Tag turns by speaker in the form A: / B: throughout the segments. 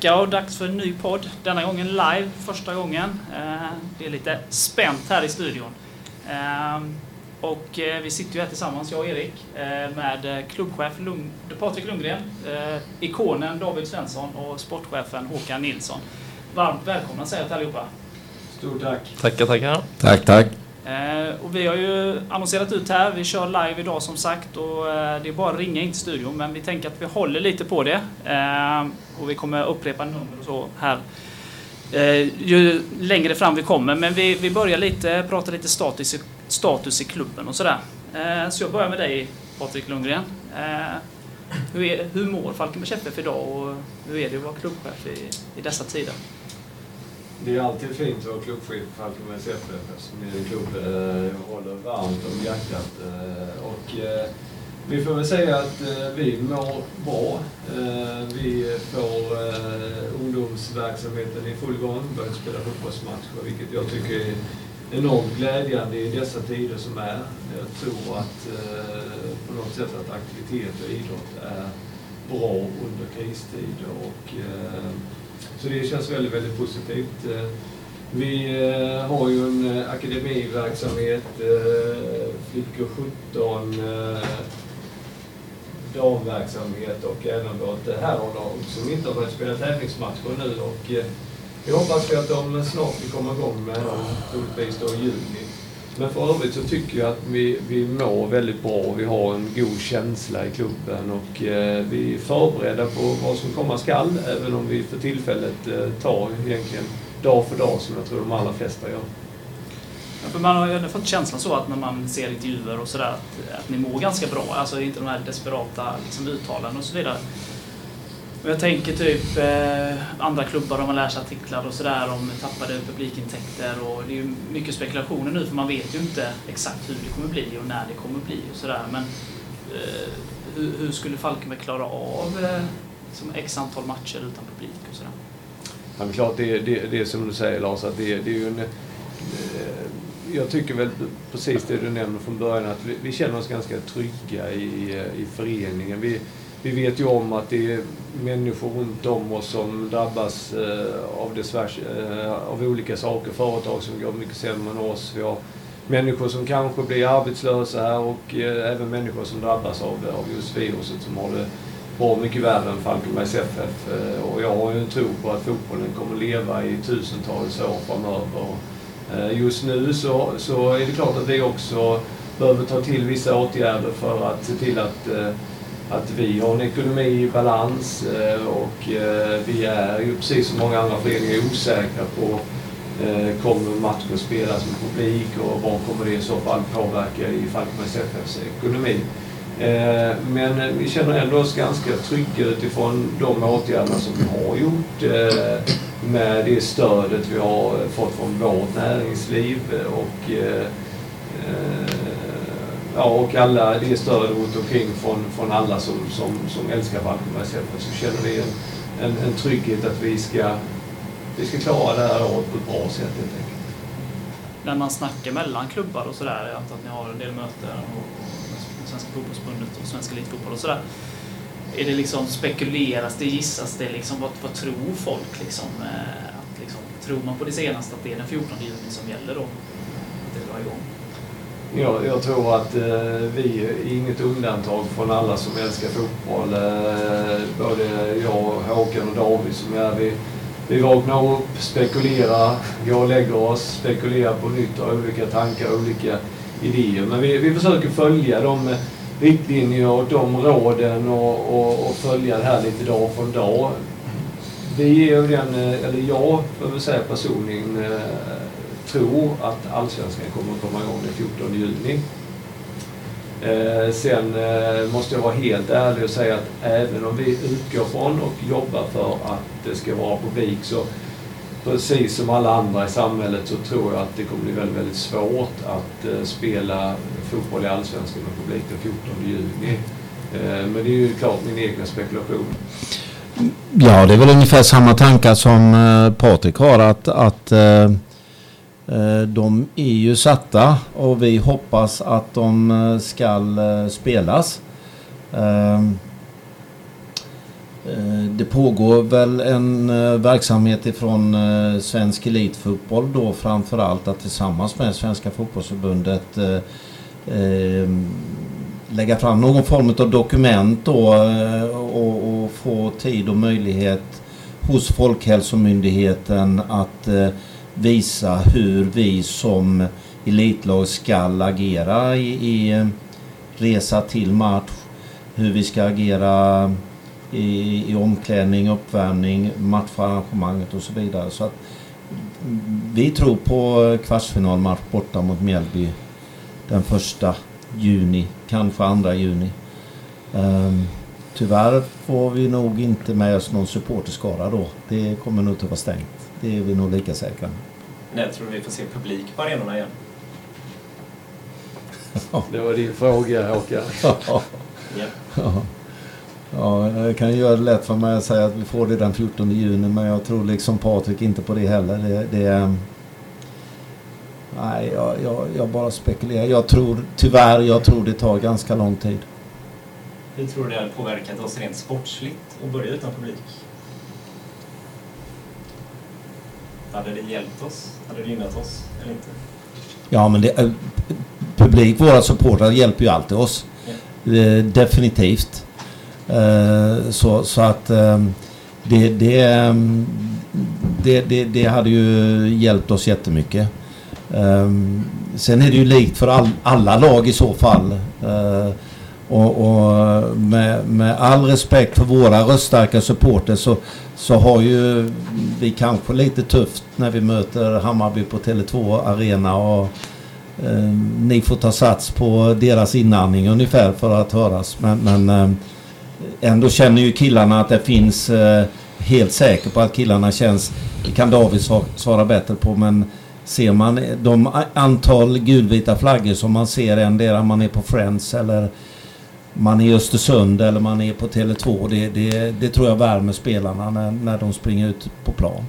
A: vecka och dags för en ny podd. Denna gången live, första gången. Eh, det är lite spänt här i studion. Eh, och eh, vi sitter ju här tillsammans, jag och Erik, med klubbchef Lund Patrik Lundgren, ikonen David Svensson och sportchefen Håkan Nilsson. Varmt välkomna säger jag till allihopa.
B: Stort tack.
C: Tackar, tackar.
D: Tack, tack.
A: Eh, och vi har ju annonserat ut här, vi kör live idag som sagt och eh, det är bara att ringa in till studion men vi tänker att vi håller lite på det. Eh, och vi kommer upprepa nummer och så här ju längre fram vi kommer. Men vi, vi börjar lite, prata lite status, status i klubben och sådär. så jag börjar med dig Patrik Lundgren. hur, är, hur mår Falkenbergs FF idag och hur är det att vara klubbchef i, i dessa tider?
B: Det är alltid fint att vara klubbchef på Falkenbergs FF eftersom ni är en klubb eh, jag eh, håller varmt om hjärtat. Eh, och eh, vi får väl säga att eh, vi mår bra. Eh, vi får ungdomsverksamheten i full gång, Börjar spela fotbollsmatcher, vilket jag tycker är enormt glädjande i dessa tider som är. Jag tror att på något sätt att aktivitet och idrott är bra under kristider och så det känns väldigt, väldigt positivt. Eh, vi eh, har ju en eh, akademiverksamhet, Flickor 17, damverksamhet och även vårt herrlag som inte har börjat spela tävlingsmatcher nu. Och vi hoppas att de snart vill komma igång med dem, troligtvis då i juni. Men för övrigt så tycker jag att vi, vi mår väldigt bra. Vi har en god känsla i klubben och eh, vi är förberedda på vad som komma skall, även om vi för tillfället eh, tar egentligen dag för dag som jag tror de allra flesta gör.
A: Ja, för man har ju ändå fått känslan så att när man ser intervjuer och sådär att, att ni mår ganska bra. Alltså inte de här desperata liksom, uttalanden och så vidare. Jag tänker typ eh, andra klubbar, de har läst artiklar och sådär om tappade publikintäkter och det är ju mycket spekulationer nu för man vet ju inte exakt hur det kommer bli och när det kommer bli och sådär. Men eh, hur, hur, skulle Falkenberg klara av eh, som x antal matcher utan publik och sådär?
B: Ja, men klart, det, det, det är som du säger Lars, att det, det är ju en... Eh, jag tycker väl precis det du nämnde från början, att vi, vi känner oss ganska trygga i, i föreningen. Vi, vi vet ju om att det är människor runt om oss som drabbas eh, av, dessvärre, eh, av olika saker. Företag som går mycket sämre än oss. Vi har människor som kanske blir arbetslösa här och eh, även människor som drabbas av, det, av just viruset som har det bra mycket värre än Falkenbergs FF. Eh, och jag har ju en tro på att fotbollen kommer leva i tusentals år framöver. Eh, just nu så, så är det klart att vi också behöver ta till vissa åtgärder för att se till att eh, att vi har en ekonomi i balans eh, och eh, vi är ju precis som många andra föreningar osäkra på eh, kommer matchen spelas med publik och vad kommer det i så fall påverka i Falkenbergs FFs ekonomi. Men vi känner ändå oss ganska trygga utifrån de åtgärderna som vi har gjort med det stödet vi har fått från vårt näringsliv och ja, och alla det stöd runt omkring från, från alla som, som, som älskar Falkenbergs så känner vi en, en, en trygghet att vi ska, vi ska klara det här året på ett bra sätt helt enkelt.
A: När man snackar mellan klubbar och sådär, jag antar att ni har en del möten med Svenska fotbollsbundet och Svensk Elitfotboll och sådär. Är det liksom spekuleras det, gissas det liksom, vad, vad tror folk liksom? Eh, att, liksom? Tror man på det senaste att det är den 14 juni som gäller då? Att det drar igång?
B: Jag, jag tror att eh, vi är inget undantag från alla som älskar fotboll. Eh, både jag, Håkan och David som är vi, vi vaknar upp, spekulerar, går och lägger oss, spekulerar på nytt och olika tankar och olika idéer. Men vi, vi försöker följa de riktlinjer och de råden och, och, och följa det här lite dag från dag. Vi är ju den, eh, eller jag får väl säga personligen, eh, tror att Allsvenskan kommer att komma igång den 14 juni. Eh, sen eh, måste jag vara helt ärlig och säga att även om vi utgår från och jobbar för att det ska vara publik så precis som alla andra i samhället så tror jag att det kommer bli väldigt, väldigt svårt att eh, spela fotboll i Allsvenskan med publik den 14 juni. Eh, men det är ju klart min egna spekulation.
D: Ja, det är väl ungefär samma tankar som eh, Patrik har att, att Eh, Eh, de är ju satta och vi hoppas att de eh, ska eh, spelas. Ehm, det pågår väl en verksamhet ifrån svensk elitfotboll då framförallt att tillsammans med Svenska fotbollsförbundet ehm, lägga fram någon form av dokument då och, och få tid och möjlighet hos Folkhälsomyndigheten att visa hur vi som elitlag ska agera i, i eh, resa till match. Hur vi ska agera i, i omklädning, uppvärmning, matcharrangemanget och så vidare. Så att vi tror på kvartsfinalmatch borta mot Mjällby den första juni, kanske andra juni. Um, tyvärr får vi nog inte med oss någon supporterskara då. Det kommer nog att vara stängt. Det är vi nog lika säkra.
C: När tror du vi får se publik på arenorna igen?
B: Det var din fråga Håkan.
D: ja. ja. Ja, jag kan göra det lätt för mig att säga att vi får det den 14 juni men jag tror liksom Patrik inte på det heller. Det, det nej, jag, jag, jag, bara spekulerar. Jag tror tyvärr, jag tror det tar ganska lång tid.
C: Hur tror du det har påverkat oss rent sportsligt att börja utan publik? Hade det hjälpt oss? Hade det gynnat oss eller inte?
D: Ja, men det, eh, publik, våra supportrar hjälper ju alltid oss. Ja. definitivt. Eh, så, så att ehm, det, det, ehm, det, det, det hade ju hjälpt oss jättemycket. Um, sen är det ju likt för all, alla lag i så fall. Uh, och, och med, med, all respekt för våra röststarka supporter så, så har ju vi kanske lite tufft när vi möter Hammarby på Tele2 Arena och eh, ni får ta sats på deras inandning ungefär för att höras. Men, men eh, ändå känner ju killarna att det finns eh, helt säker på att killarna känns, det kan David svara bättre på men ser man de antal gulvita flaggor som man ser endera man är på Friends eller man är i Östersund eller man är på Tele2. Det, det, det tror jag värmer spelarna när, när de springer ut på plan.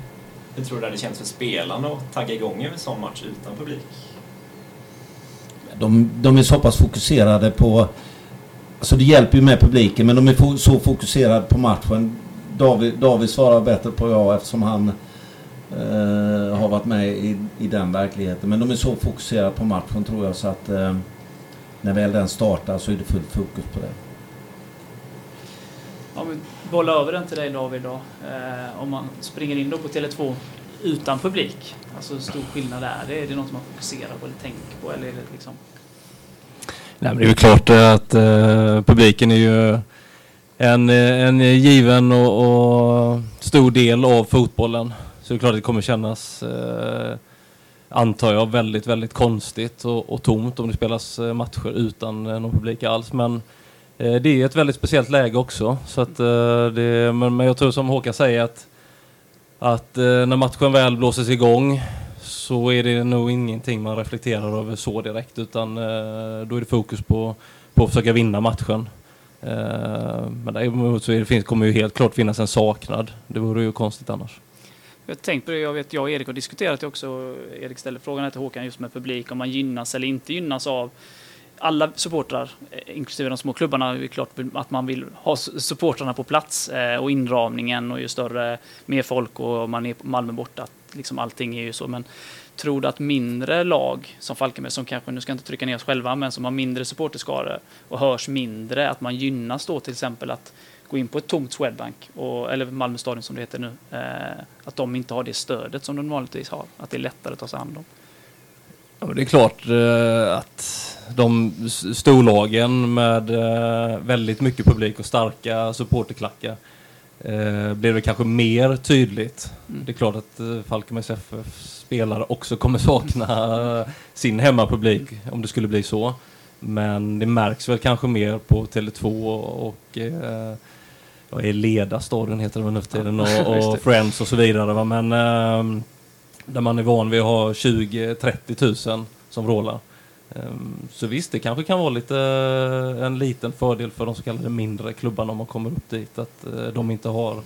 C: Hur tror du det känts för spelarna att tagga igång en sån match utan publik?
D: De, de är så pass fokuserade på... Alltså det hjälper ju med publiken men de är så fokuserade på matchen. David, David svarar bättre på jag eftersom han eh, har varit med i, i den verkligheten. Men de är så fokuserade på matchen tror jag så att eh, när väl den startar så är det fullt fokus på det.
A: Om vi bollar över den till dig David då. Eh, om man springer in då på Tele2 utan publik, alltså hur stor skillnad är det? Är det något man fokuserar på eller tänker på? Eller är det liksom...
E: Nej, men det är ju klart att eh, publiken är ju en, en given och, och, stor del av fotbollen. Så det är klart att det kommer kännas eh, antar jag, väldigt, väldigt konstigt och, och tomt om det spelas eh, matcher utan eh, någon publik alls. Men eh, det är ett väldigt speciellt läge också. Så att, eh, det, men, men jag tror som Håkan säger att, att när matchen väl blåses igång så är det nog ingenting man reflekterar över så direkt utan då är det fokus på, på att försöka vinna matchen. Men däremot så det, finns, kommer ju helt klart finnas en saknad. Det vore ju konstigt annars.
A: Jag har tänkt på det, jag vet jag och Erik har diskuterat det också. Erik ställde frågan till Håkan just med publik, om man gynnas eller inte gynnas av alla supportrar, eh, inklusive de små klubbarna, är klart att man vill ha supportrarna på plats eh, och inramningen och ju större, mer folk och man är på Malmö borta, liksom allting är ju så. Men tror du att mindre lag som Falkenberg, som kanske, nu ska jag inte trycka ner oss själva, men som har mindre supporterskare och hörs mindre, att man gynnas då till exempel att gå in på ett tomt Swedbank, och, eller Malmö stadion som det heter nu, eh, att de inte har det stödet som de vanligtvis har. Att det är lättare att ta sig an dem.
E: Ja, det är klart eh, att de storlagen med eh, väldigt mycket publik och starka supporterklackar eh, blir det kanske mer tydligt. Mm. Det är klart att eh, Falkenbergs FF spelare också kommer sakna sin hemmapublik om det skulle bli så. Men det märks väl kanske mer på Tele2 och eh, vad är Leda stadion heter det väl nu för tiden och, och Friends och så vidare. Va? Men eh, där man är van vid att ha 20-30 tusen som vrålar. Eh, så visst, det kanske kan vara lite eh, en liten fördel för de så kallade mindre klubbarna om man kommer upp dit att eh, de inte har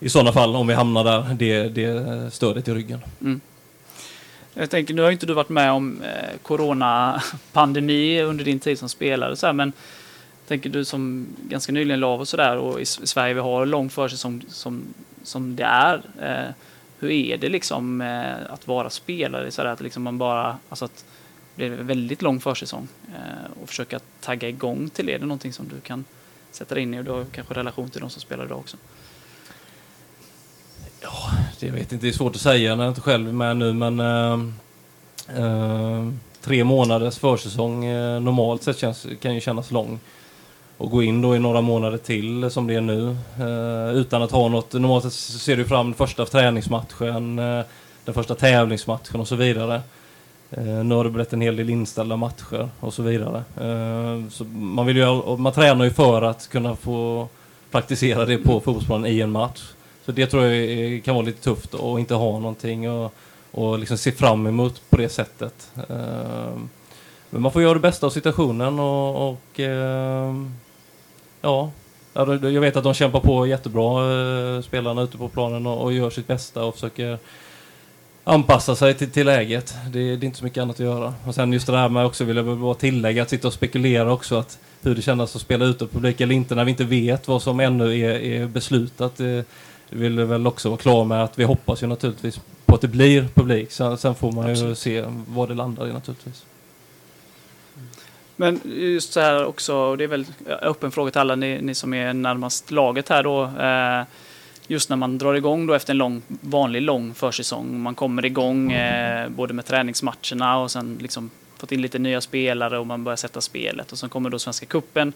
E: i sådana fall, om vi hamnar där, det, det stödet i ryggen. Mm.
A: Jag tänker, nu har inte du varit med om eh, coronapandemi under din tid som spelare, så här, men tänker du som ganska nyligen lav och sådär och i Sverige vi har lång försäsong som, som det är. Eh, hur är det liksom eh, att vara spelare så att liksom man bara, alltså att det är väldigt lång försäsong eh, och försöka tagga igång till det. Är det någonting som du kan sätta dig in i och du har kanske relation till de som spelar idag också?
E: Ja, det vet inte. Det är svårt att säga när jag inte själv är med nu, men eh, eh, tre månaders försäsong eh, normalt sett känns, kan ju kännas lång. Och gå in då i några månader till som det är nu eh, utan att ha något. Normalt sett ser du fram första träningsmatchen, eh, den första tävlingsmatchen och så vidare. Eh, nu har det blivit en hel del inställda matcher och så vidare. så man, vill ju, man tränar ju för att kunna få praktisera det på fotbollsplanen i en match. Så det tror jag kan vara lite tufft att inte ha någonting och, och liksom se fram emot på det sättet. Men man får göra det bästa av situationen och, och ja, jag vet att de kämpar på jättebra, eh, spelarna ute på planen och, gör sitt bästa och försöker anpassa sig till, till läget. Det, det, är inte så mycket annat att göra. Och sen just det här med också, vill jag bara tillägga, att sitta och spekulera också att hur det känns att spela ute publik eller inte när vi inte vet vad som ännu är, är beslutat. Det, vill väl också vara klar med att vi hoppas ju naturligtvis på att det blir publik. Sen, sen får man Absolut. ju se vad det landar i naturligtvis.
A: Men just så här också, och det är väl öppen fråga till alla ni, ni som är närmast laget här då. Eh, just när man drar igång då efter en lång, vanlig lång försäsong. Man kommer igång eh, både med träningsmatcherna och sen liksom fått in lite nya spelare och man börjar sätta spelet. Och sen kommer då Svenska Kuppen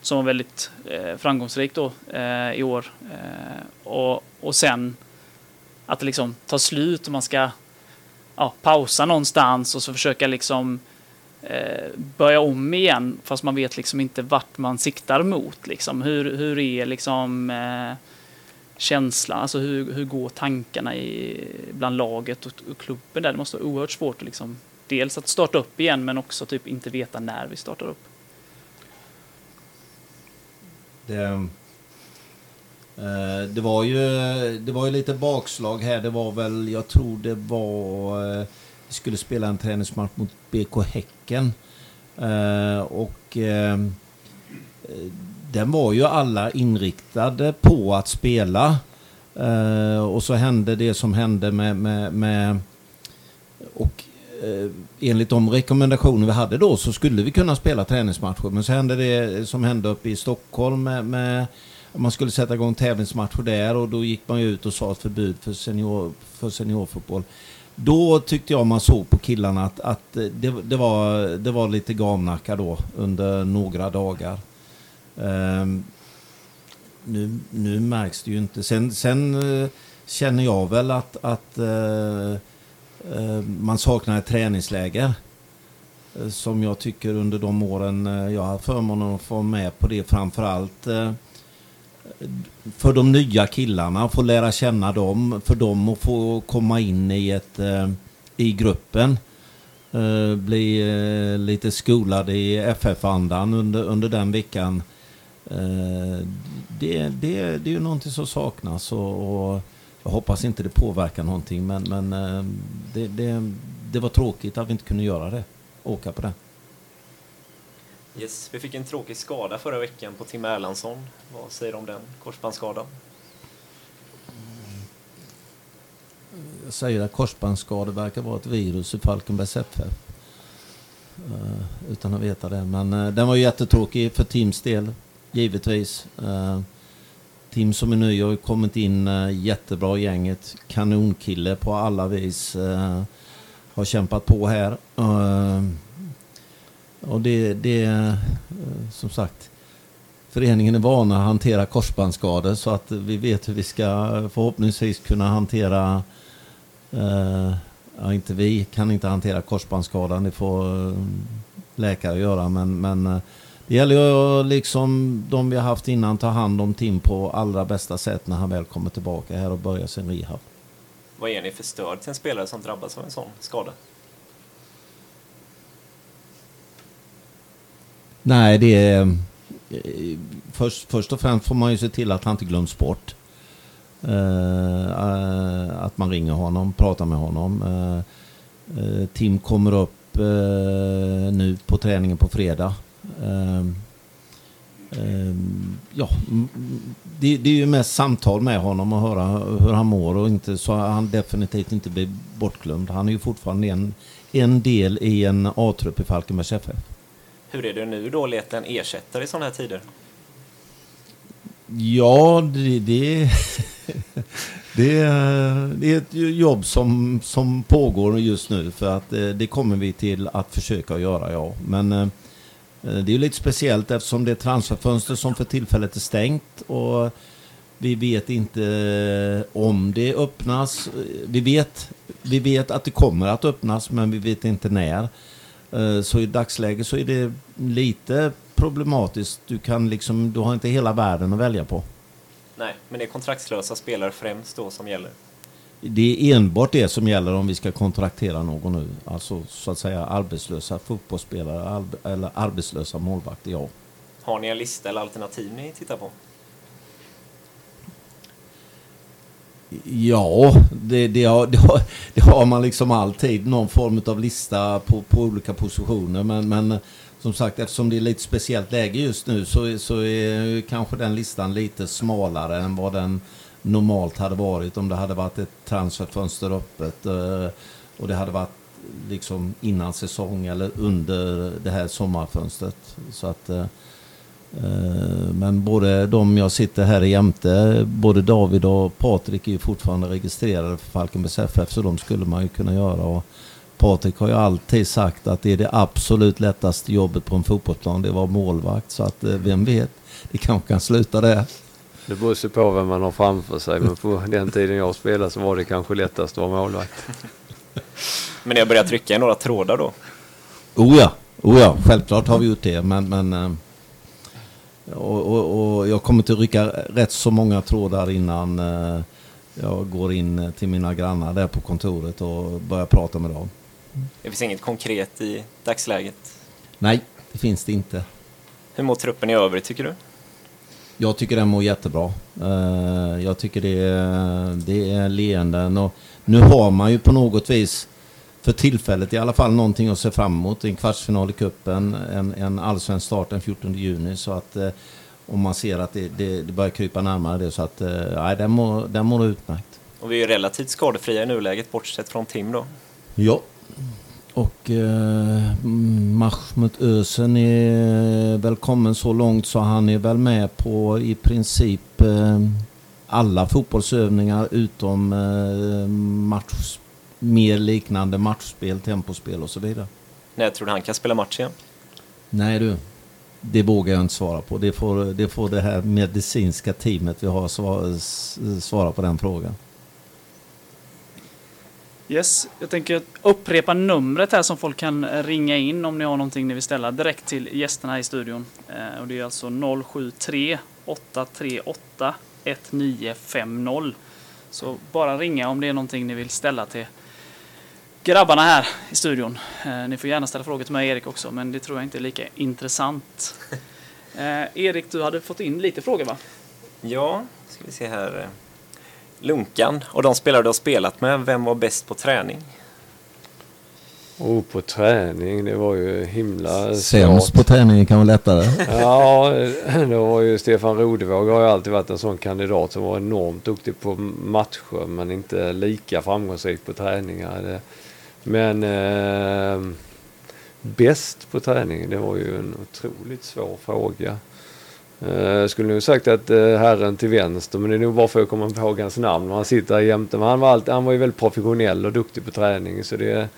A: som var väldigt eh, framgångsrik då eh, i år. Eh, och, och sen att det liksom tar slut och man ska ja, pausa någonstans och så försöka liksom Eh, börja om igen fast man vet liksom inte vart man siktar mot. Liksom. Hur, hur är liksom eh, känslan, alltså hur, hur går tankarna i, bland laget och, och klubben där? Det måste vara oerhört svårt att liksom, dels att starta upp igen men också typ inte veta när vi startar upp.
D: Det, eh, det, var ju, det var ju lite bakslag här. Det var väl, jag tror det var... Eh, vi skulle spela en träningsmatch mot BK Häcken. Eh, och ehm, eh, den var ju alla inriktade på att spela. Eh, och så hände det som hände med, med, med och Eh, enligt de rekommendationer vi hade då så skulle vi kunna spela träningsmatcher. Men så hände det som hände uppe i Stockholm med, med man skulle sätta igång tävlingsmatcher där och då gick man ut och sa ett förbud för, senior, för seniorfotboll. Då tyckte jag man såg på killarna att, att det, det, var, det var lite gamnacka då under några dagar. Um, nu, nu märks det ju inte. Sen, sen uh, känner jag väl att, att uh, uh, man saknar ett träningsläger. Som jag tycker under de åren jag har förmånen att få vara med på det framförallt för de nya killarna, få lära känna dem, för dem att få komma in i, ett, eh, i gruppen. Eh, bli eh, lite skolad i FF-andan under, under den veckan. Det, det, det är ju någonting som saknas. och, och jag hoppas inte det påverkar någonting men, men det, det, det var tråkigt att vi inte kunde göra det. Åka på det.
C: Yes, vi fick en tråkig skada förra veckan på Tim Erlandsson. Vad säger du om den korsbandsskadan? Mm.
D: Jag säger att korsbandsskador verkar vara ett virus i Falkenbergs FF. Uh, eh, utan att veta det. Men uh, den var jättetråkig för Tims del, givetvis. Uh, Tim som är ny har kommit in uh, jättebra i gänget. Kanonkille på alla vis. Uh, har kämpat på här. Och det, det eh, som sagt, föreningen är vana att hantera korsbandsskador så att vi vet hur vi ska förhoppningsvis kunna hantera eh, Ja, inte vi kan inte hantera korsbandsskadan, det får eh, läkare göra men, men det gäller ju liksom de vi har haft innan ta hand om Tim på allra bästa sätt när han väl kommer tillbaka här och börjar sin rehab.
C: Vad är ni för stöd till en spelare som drabbas av en sån skada?
D: Nej, det är... Eh, först, först och främst får man ju se till att han inte glöms bort. Eh, att man ringer honom, pratar med honom. Eh, Tim kommer upp nu på träningen på fredag. Ja, det, det är ju mest samtal med honom och höra hur han mår och inte så han definitivt inte blir bortglömd. Han är ju fortfarande en, en del i en A-trupp i Falkenbergs FF.
F: Hur är det nu då Leten, leta en ersättare i sådana här tider?
D: Ja, det, det, det, det är ett jobb som, som pågår just nu för att eh, det kommer vi till att försöka göra, ja. Men eh, eh, det är lite speciellt eftersom det är transferfönster som för tillfället är stängt och vi vet inte om det öppnas. Vi vet, vi vet att det kommer att öppnas men vi vet inte när. Eh, så i dagsläget så är det lite problematiskt. Du, kan liksom, du har inte hela världen att välja på.
F: Nej, men det är kontraktslösa spelare främst då som gäller?
D: Det är enbart det som gäller om vi ska kontraktera någon nu. Alltså så att säga arbetslösa fotbollsspelare eller arbetslösa målvakter, ja.
F: Har ni en lista eller alternativ ni tittar på?
D: Ja, det, det, har, det, har, det har man liksom alltid. Någon form av lista på, på olika positioner. Men, men som sagt, eftersom det är lite speciellt läge just nu så, så är kanske den listan lite smalare än vad den normalt hade varit om det hade varit ett transferfönster öppet eh, och det hade varit liksom innan säsong eller under det här sommarfönstret. Så att, eh, men både de jag sitter här jämte, både David och Patrik är ju fortfarande registrerade för Falkenbergs FF så de skulle man ju kunna göra. Och Patrik har ju alltid sagt att det är det absolut lättaste jobbet på en fotbollsplan, det var målvakt. Så att vem vet, det kanske kan sluta där.
B: Det beror på vem man har framför sig, men på den tiden jag spelade så var det kanske lättast att vara målvakt.
F: Men ni har börjat trycka i några trådar då?
D: Oh ja, oh ja självklart har vi gjort det. Men, men, eh, och, och, och jag kommer att rycka rätt så många trådar innan eh, jag går in till mina grannar där på kontoret och börjar prata med dem.
F: Det finns inget konkret i dagsläget?
D: Nej, det finns det inte.
F: Hur mår truppen i övrigt tycker du?
D: Jag tycker den mår jättebra. Eh, jag tycker det är, det är leenden och nu har man ju på något vis för tillfället i alla fall någonting att se fram emot. En kvartsfinal i cupen, en, en allsvensk start den 14 juni. Så att eh, om man ser att det, det, det, börjar krypa närmare det så att eh, nej, den mår, den mår utmärkt.
F: Och vi är relativt skadefria i nuläget bortsett från Tim då?
D: Ja, och eh, match mot Ösen är väl kommen så långt så han är väl med på i princip eh, alla fotbollsövningar utom eh, match, mer liknande matchspel, tempospel och så vidare.
F: När tror du han kan spela match igen?
D: Nej du, det vågar jag inte svara på. Det får det, får det här medicinska teamet vi har svara, svara på den frågan.
A: Yes, jag tänker upprepa numret här som folk kan ringa in om ni har någonting ni vill ställa direkt till gästerna i studion. Eh, och det är alltså 073 838 1950. Så bara ringa om det är någonting ni vill ställa till grabbarna här i studion. Eh, ni får gärna ställa frågor till mig och Erik också, men det tror jag inte är lika intressant. Eh, Erik, du hade fått in lite frågor va?
F: Ja, ska vi se här. Lunkan och de spelare du har spelat med, vem var bäst på träning?
B: Oh, på träning, det var ju himla
D: Sämst på träning kan vara lättare.
B: ja, det var ju Stefan Rodevåg har ju alltid varit en sån kandidat som var enormt duktig på matcher men inte lika framgångsrik på träningar. Men eh, bäst på träning, det var ju en otroligt svår fråga. Jag eh, skulle nog sagt att eh, herren till vänster, men det är nog bara för att jag kommer ihåg hans namn. Han sitter jämte. Men han var, alltid, han var ju väldigt professionell och duktig på träning. Så det,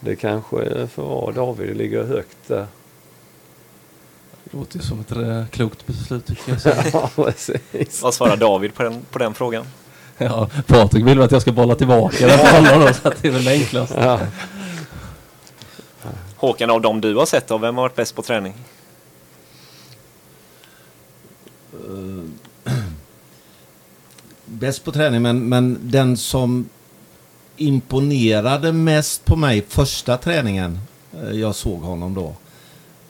B: det kanske får vara David. Det ligger högt där.
E: Det låter ju som ett äh, klokt beslut tycker jag.
F: ja, precis. Vad svarar David på den, på den frågan?
E: Ja, Patrik vill att jag ska bolla tillbaka den bollen då, så att det är väl enklast. Ja.
F: Håkan, av de du har sett då, vem har varit bäst på träning?
D: Eh, bäst på träning, men, men den som imponerade mest på mig första träningen eh, jag såg honom då.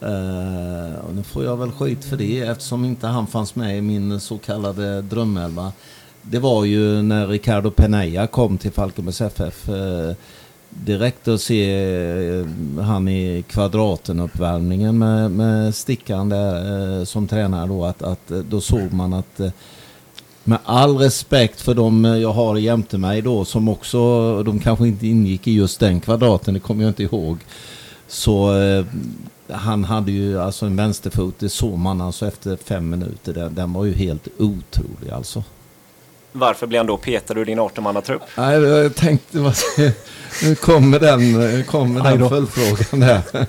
D: Uh, och nu får jag väl skit för det eftersom inte han fanns med i min så kallade drömelva. Det var ju när Ricardo Peneja kom till Falkenbergs FF. Eh, direkt att se eh, han i kvadraten-uppvärmningen med, med Stickan där eh, som tränare då. Att, att, eh, då såg man att eh, med all respekt för de eh, jag har jämte mig då som också, de kanske inte ingick i just den kvadraten, det kommer jag inte ihåg. Så eh, han hade ju alltså en vänsterfot, det såg man alltså efter fem minuter. Den, den var ju helt otrolig alltså.
F: Varför blev han då petad ur din 18-mannatrupp?
D: Nej, jag tänkte, vad- nu kommer den, kommer den följdfrågan där.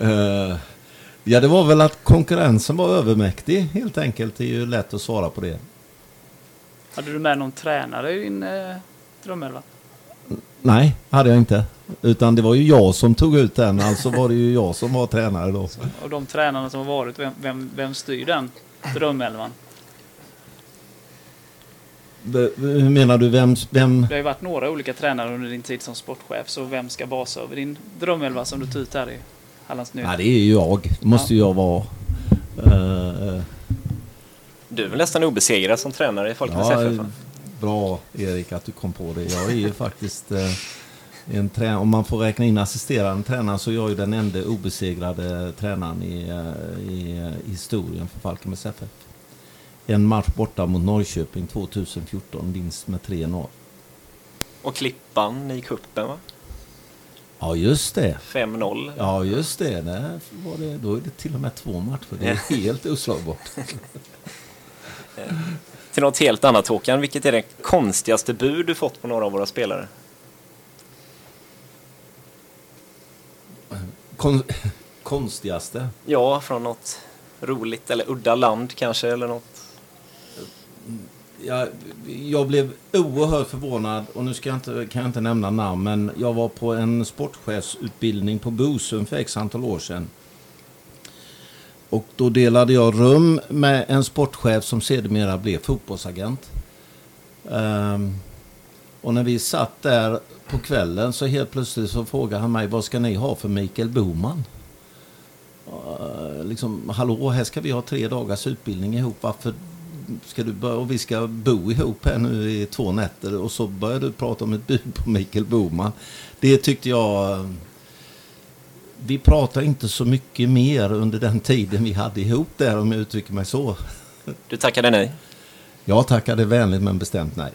D: Eh, ja, det var väl att konkurrensen var övermäktig helt enkelt. Det är ju lätt att svara på det.
A: Hade du med någon tränare i din eh, drömelva?
D: Nej, hade jag inte. Utan det var ju jag som tog ut den, alltså var det ju jag som var tränare då.
A: Av de tränarna som har varit, vem, vem, vem styr den drömelvan?
D: Hur menar du, vem... vem?
A: Det har ju varit några olika tränare under din tid som sportchef, så vem ska basa över din drömelva som du tar ut här i Hallands
D: Nej,
A: Nyheter?
D: det är ju jag. Det måste ju jag vara. Eh,
F: Du är väl nästan obesegrad som tränare i Falkenbergs
D: Ja,
F: FF?
D: bra Erik att du kom på det. Jag är ju faktiskt eh, en tränare, om man får räkna in assisterande tränare så är jag ju den enda obesegrade tränaren i, eh, i eh, historien för Falkenbergs FF. En match borta mot Norrköping 2014, vinst med 3-0.
F: Och Klippan i kuppen va?
D: Ja, just det.
F: 5-0.
D: Ja, just det. Där var det. Då är det till och med två matcher. Det är helt oslagbart.
F: Till något helt annat Håkan, vilket är det konstigaste bud du fått på några av våra spelare?
D: Kon konstigaste?
F: Ja, från något roligt eller udda land kanske eller något.
D: Jag, jag blev oerhört förvånad och nu ska jag inte, kan jag inte nämna namn men jag var på en sportchefsutbildning på Bosön för x antal år sedan. Och då delade jag rum med en sportchef som sedermera blev fotbollsagent. Um, och när vi satt där på kvällen så helt plötsligt så frågade han mig vad ska ni ha för Mikael Boman? Uh, liksom, hallå, här ska vi ha tre dagars utbildning ihop. Varför ska du börja, och vi ska bo ihop här nu i två nätter och så börjar du prata om ett bud på Mikael Boman. Det tyckte jag... Vi pratade inte så mycket mer under den tiden vi hade ihop där om jag uttrycker mig så.
F: Du tackade nej.
D: Jag tackade vänligt men bestämt nej.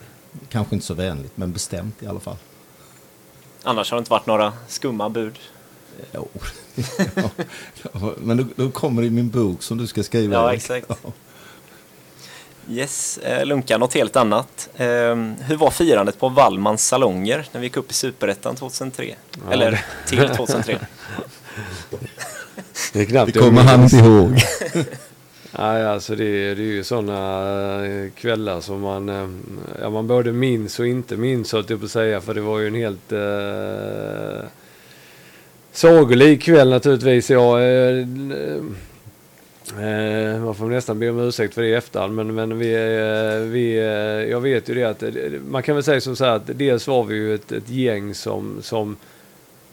D: Kanske inte så vänligt men bestämt i alla fall.
F: Annars har det inte varit några skumma bud.
D: Jo. ja, men då, då kommer det i min bok som du ska skriva.
F: Ja, exakt.
D: Ja.
F: Yes, eh, Lunka, något helt annat. Eh, hur var firandet på Wallmans salonger när vi gick upp i Superettan 2003? Eller till 2003?
B: Det är knappt
D: Det kommer han inte ihåg.
B: Nej, alltså det, är- det är ju sådana kvällar som man, eh, ja, man både minns och inte minns, höll jag på att säga. För det var ju en helt eh, sagolik kväll naturligtvis. Jag, eh, eh, man får nästan be om ursäkt för det i efterhand. Men, men vi, eh, vi, eh, jag vet ju det att, eh, man kan väl säga som så här att dels var vi ju ett, ett gäng som, som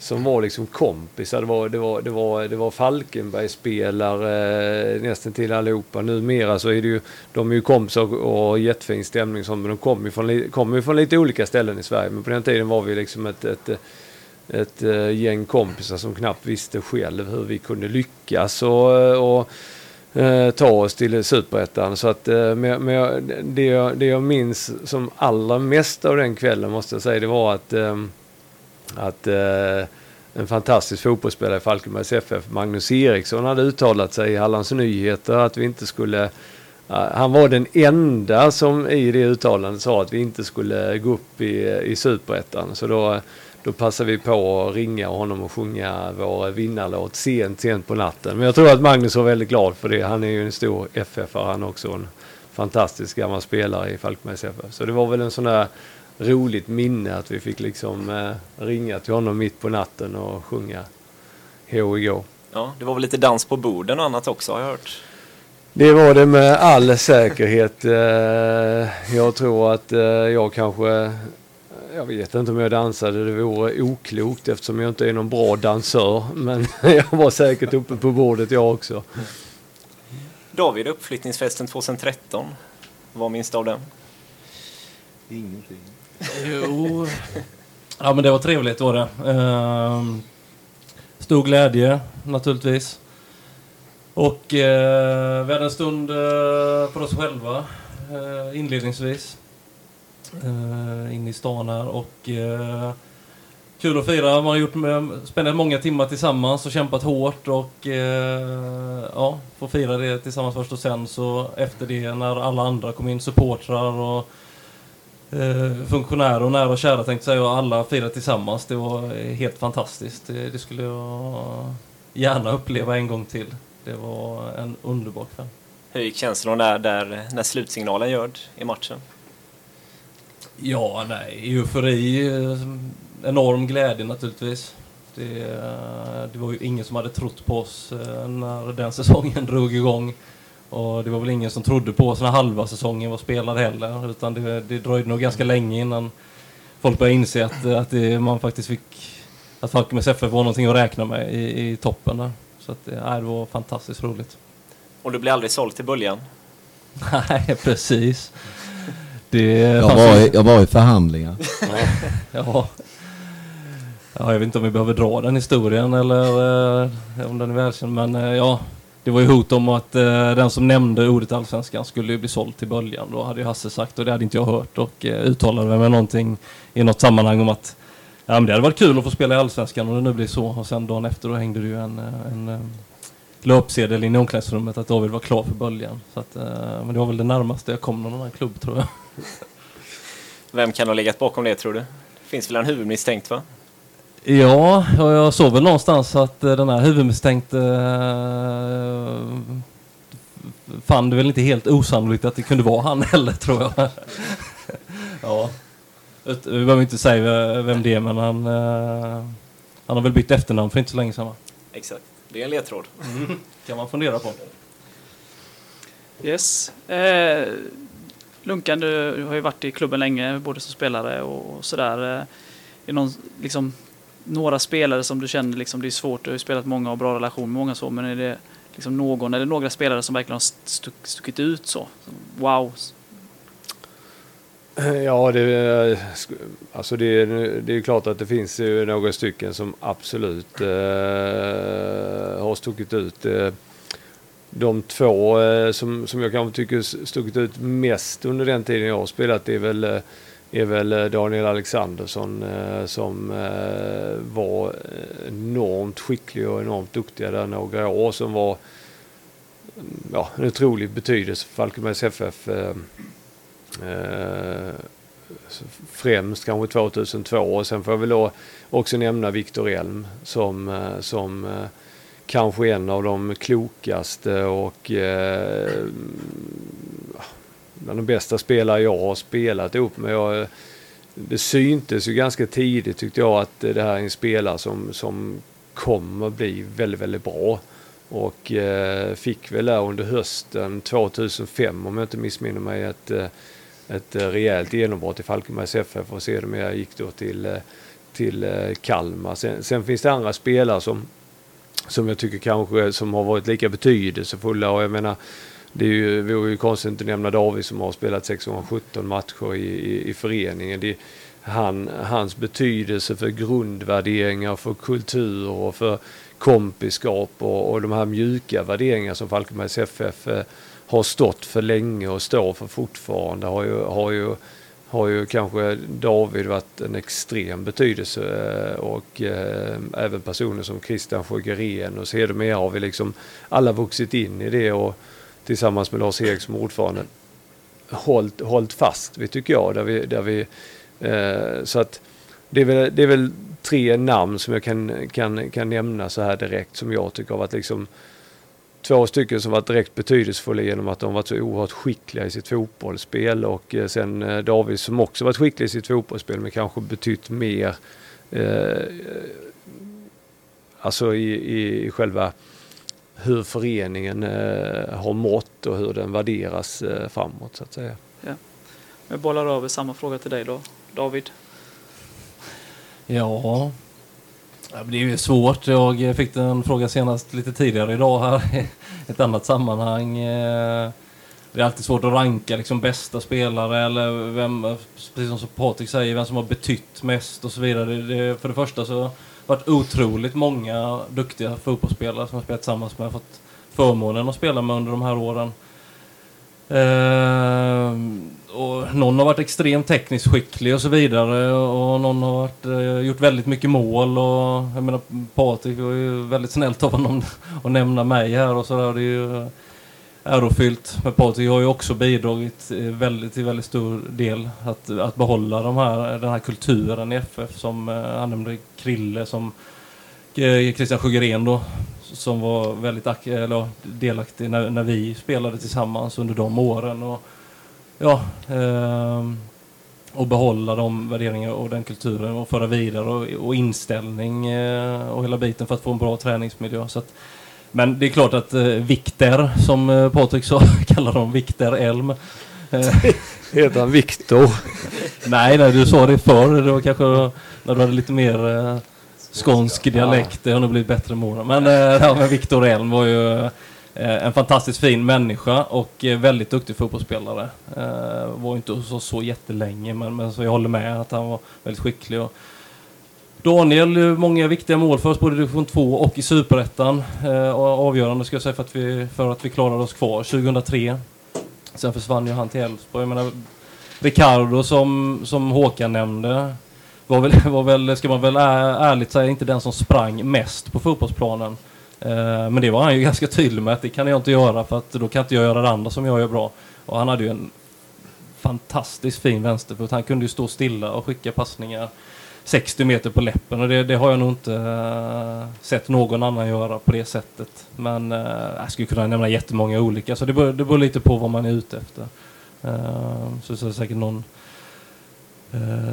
B: som var liksom kompisar. Det var, det var, det var, det var Falkenberg-spelare eh, nästan till allihopa. Numera så är det ju, de är ju kompisar och, och jättefin stämning som, men de kommer ju från, kom från lite olika ställen i Sverige. Men på den tiden var vi liksom ett, ett, ett, eh, gäng kompisar som knappt visste själv hur vi kunde lyckas och, och eh, ta oss till Superettan. Så att, eh, men, jag- det, jag, det jag minns som allra mest av den kvällen måste jag säga, det var att eh, att eh, en fantastisk fotbollsspelare i Falkenbergs FF, Magnus Eriksson, hade uttalat sig i Hallands Nyheter att vi inte skulle... Eh, han var den enda som i det uttalandet sa att vi inte skulle gå upp i, i Superettan. Så då, då passade vi på att ringa honom och sjunga vår vinnarlåt sent, sent på natten. Men jag tror att Magnus var väldigt glad för det. Han är ju en stor FF-are han också. En fantastisk gammal spelare i Falkenbergs FF. Så det var väl en sån där roligt minne att vi fick liksom eh, ringa till honom mitt på natten och sjunga HIG.
F: Ja, det var väl lite dans på borden och annat också har jag hört.
B: Det var det med all säkerhet. Eh, jag tror att eh, jag kanske, jag vet inte om jag dansade, det vore oklokt eftersom jag inte är någon bra dansör. Men jag var säkert uppe på bordet jag också.
F: David, uppflyttningsfesten 2013. Vad minns du av den?
D: Ingenting.
A: Jo,
E: Ja men det var trevligt var det. Ehm, stor glädje naturligtvis. Och eh, vi hade en stund eh, för oss själva eh, inledningsvis. Eh, inne i stan här och eh, kul att fira. Man har gjort med, spenderat många timmar tillsammans och kämpat hårt och eh, ja, få fira det tillsammans först och sen så efter det när alla andra kom in, supportrar och eh, funktionärer och nära och kära tänkte säga och alla firade tillsammans. Det var helt fantastiskt. Det, det skulle jag gärna uppleva en gång till. Det var en underbar kväll.
F: Hur gick känslan där, där när slutsignalen gjord i matchen?
E: Ja, nej, eufori, eh, enorm glädje naturligtvis. Det, eh, det var ju ingen som hade trott på oss eh, när den säsongen drog igång. Och det var väl ingen som trodde på oss när halva säsongen var spelad heller. Utan det, det dröjde nog ganska länge innan folk började inse att, att det, man faktiskt fick... Att Falkenbergs FF var någonting att räkna med i, i toppen där. Så att, det, nej, det var fantastiskt roligt.
F: Och du blev aldrig såld till början?
E: Nej, precis. Det
G: Jag var, i, jag var i förhandlingar.
E: Ja. ja, jag vet inte om vi behöver dra den historien eller eh, om den är välkänd. Men eh, ja, det var ju hot om att eh, den som nämnde ordet allsvenskan skulle ju bli såld till böljan. Då hade ju Hasse sagt och det hade inte jag hört och eh, uttalade mig någonting i något sammanhang om att ja, men det hade varit kul att få spela i allsvenskan om det nu blir så. Och sen dagen efter då hängde det ju en, eh, en eh, löpsedel in i omklädningsrummet att David var klar för böljan. Så att, eh, men det var väl det närmaste jag kom någon annan klubb tror jag.
F: Vem kan ha legat bakom det tror du? Det finns väl en huvudmisstänkt va?
E: Ja, jag såg väl någonstans att eh, den här huvudmisstänkte eh, fann det väl inte helt osannolikt att det kunde vara han heller, tror jag. ja. Vi behöver inte säga vem det är, men han, han har väl bytt efternamn för inte så länge sedan, va?
F: Exakt. Det är en ledtråd.
E: kan man fundera på.
A: Yes. Eh, Lunkan, du, du har ju varit i klubben länge, både som spelare och, och sådär. Eh, är det någon, liksom, några spelare som du känner liksom, det är svårt, du har ju spelat många och bra relation med många så, men är det liksom någon eller några spelare som verkligen har stuck, stuckit ut så? Wow.
B: Ja, det, alltså det, det är klart att det finns ju några stycken som absolut eh, har stuckit ut. Eh, de två eh, som, som jag kanske tycker stuckit ut mest under den tiden jag har spelat är väl, eh, är väl eh, Daniel Alexandersson eh, som eh, var enormt skicklig och enormt duktig där några år. Som var ja, en otrolig betydelse för Falkenbergs FF. Eh, främst kanske 2002 och sen får jag väl då också nämna Viktor Elm som, eh, som eh, kanske en av de klokaste och eh, bland de bästa spelare jag har spelat ihop med. Jag, det syntes ju ganska tidigt tyckte jag att det här är en spelare som, som kommer bli väldigt, väldigt bra. Och eh, fick väl där under hösten 2005 om jag inte missminner mig ett, eh, ett eh, rejält genombrott i Falkenbergs FF och sedermera gick då till, eh, till eh, Kalmar. Sen, sen finns det andra spelare som, som jag tycker kanske som har varit lika betydelsefulla och jag menar det är ju, vore ju konstigt att inte nämna David som har spelat 617 matcher i, i, i föreningen. Det, han, hans betydelse för grundvärderingar, för kultur och för kompiskap och, och de här mjuka värderingar som Falkenbergs FF eh, har stått för länge och står för fortfarande har ju, har ju, har ju kanske David varit en extrem betydelse eh, och eh, även personer som Christian Sjögren och sedermera har vi liksom alla vuxit in i det och tillsammans med Lars Erik som ordförande hållit, hållit fast vid tycker jag. Där vi, där vi, eh, så att det är, väl, det är väl tre namn som jag kan, kan, kan nämna så här direkt som jag tycker har varit liksom två stycken som varit direkt betydelsefulla genom att de varit så oerhört skickliga i sitt fotbollsspel och eh, sen eh, David som också varit skicklig i sitt fotbollsspel men kanske betytt mer eh, alltså i, i, i själva hur föreningen eh, har mått och hur den värderas eh, framåt så att säga.
A: Jag bollar över samma fråga till dig då, David.
E: Ja. Det är ju svårt. Jag fick den frågan senast lite tidigare idag här i ett annat sammanhang. Eh, det är alltid svårt att ranka liksom bästa spelare eller vem, precis som Patrik säger, vem som har betytt mest och så vidare. Det, för det första så har det varit otroligt många duktiga fotbollsspelare som jag spelat tillsammans med. och fått förmånen att spela med under de här åren. Eh, och någon har varit extremt tekniskt skicklig och så vidare och någon har varit, eh, gjort väldigt mycket mål och jag menar Patrik var ju väldigt snällt av honom att nämna mig här och sådär. Det är ju ärofyllt. Men Patrik har ju också bidragit eh, väldigt, till väldigt stor del att, att behålla de här, den här kulturen i FF som eh, han nämnde Krille som eh, Christian Sjögren då som var väldigt eller, delaktig när, när vi spelade tillsammans under de åren. Och, ja, eh, och behålla de värderingar och den kulturen och föra vidare och, och inställning eh, och hela biten för att få en bra träningsmiljö. Så att, men det är klart att eh, Vikter, som eh, Patrik sa, kallar dem Vikter Elm. Eh,
B: Heter han Viktor?
E: nej, nej, du sa det förr. Det var kanske när du hade lite mer eh, skånsk dialekt. Det har nog blivit bättre med åren. Men, eh, ja, men Viktor Elm var ju eh, en fantastiskt fin människa och eh, väldigt duktig fotbollsspelare. Eh, var inte så, så jättelänge, men, men så jag håller med att han var väldigt skicklig. Och, Daniel, eh, många viktiga mål för oss både i division 2 och i superettan. Eh, avgörande ska jag säga för att, vi, för att vi klarade oss kvar 2003. Sen försvann ju han till Elfsborg. Jag menar, Ricardo som, som Håkan nämnde var väl, var väl, ska man väl ärligt säga, inte den som sprang mest på fotbollsplanen. Eh, men det var han ju ganska tydlig med att det kan jag inte göra för att då kan inte jag göra det andra som jag gör bra. Och han hade ju en fantastiskt fin vänsterfot. Han kunde ju stå stilla och skicka passningar 60 meter på läppen och det, det har jag nog inte uh, sett någon annan göra på det sättet. Men uh, jag skulle kunna nämna jättemånga olika så det beror, det beror lite på vad man är ute efter. Uh, så, så är det säkert någon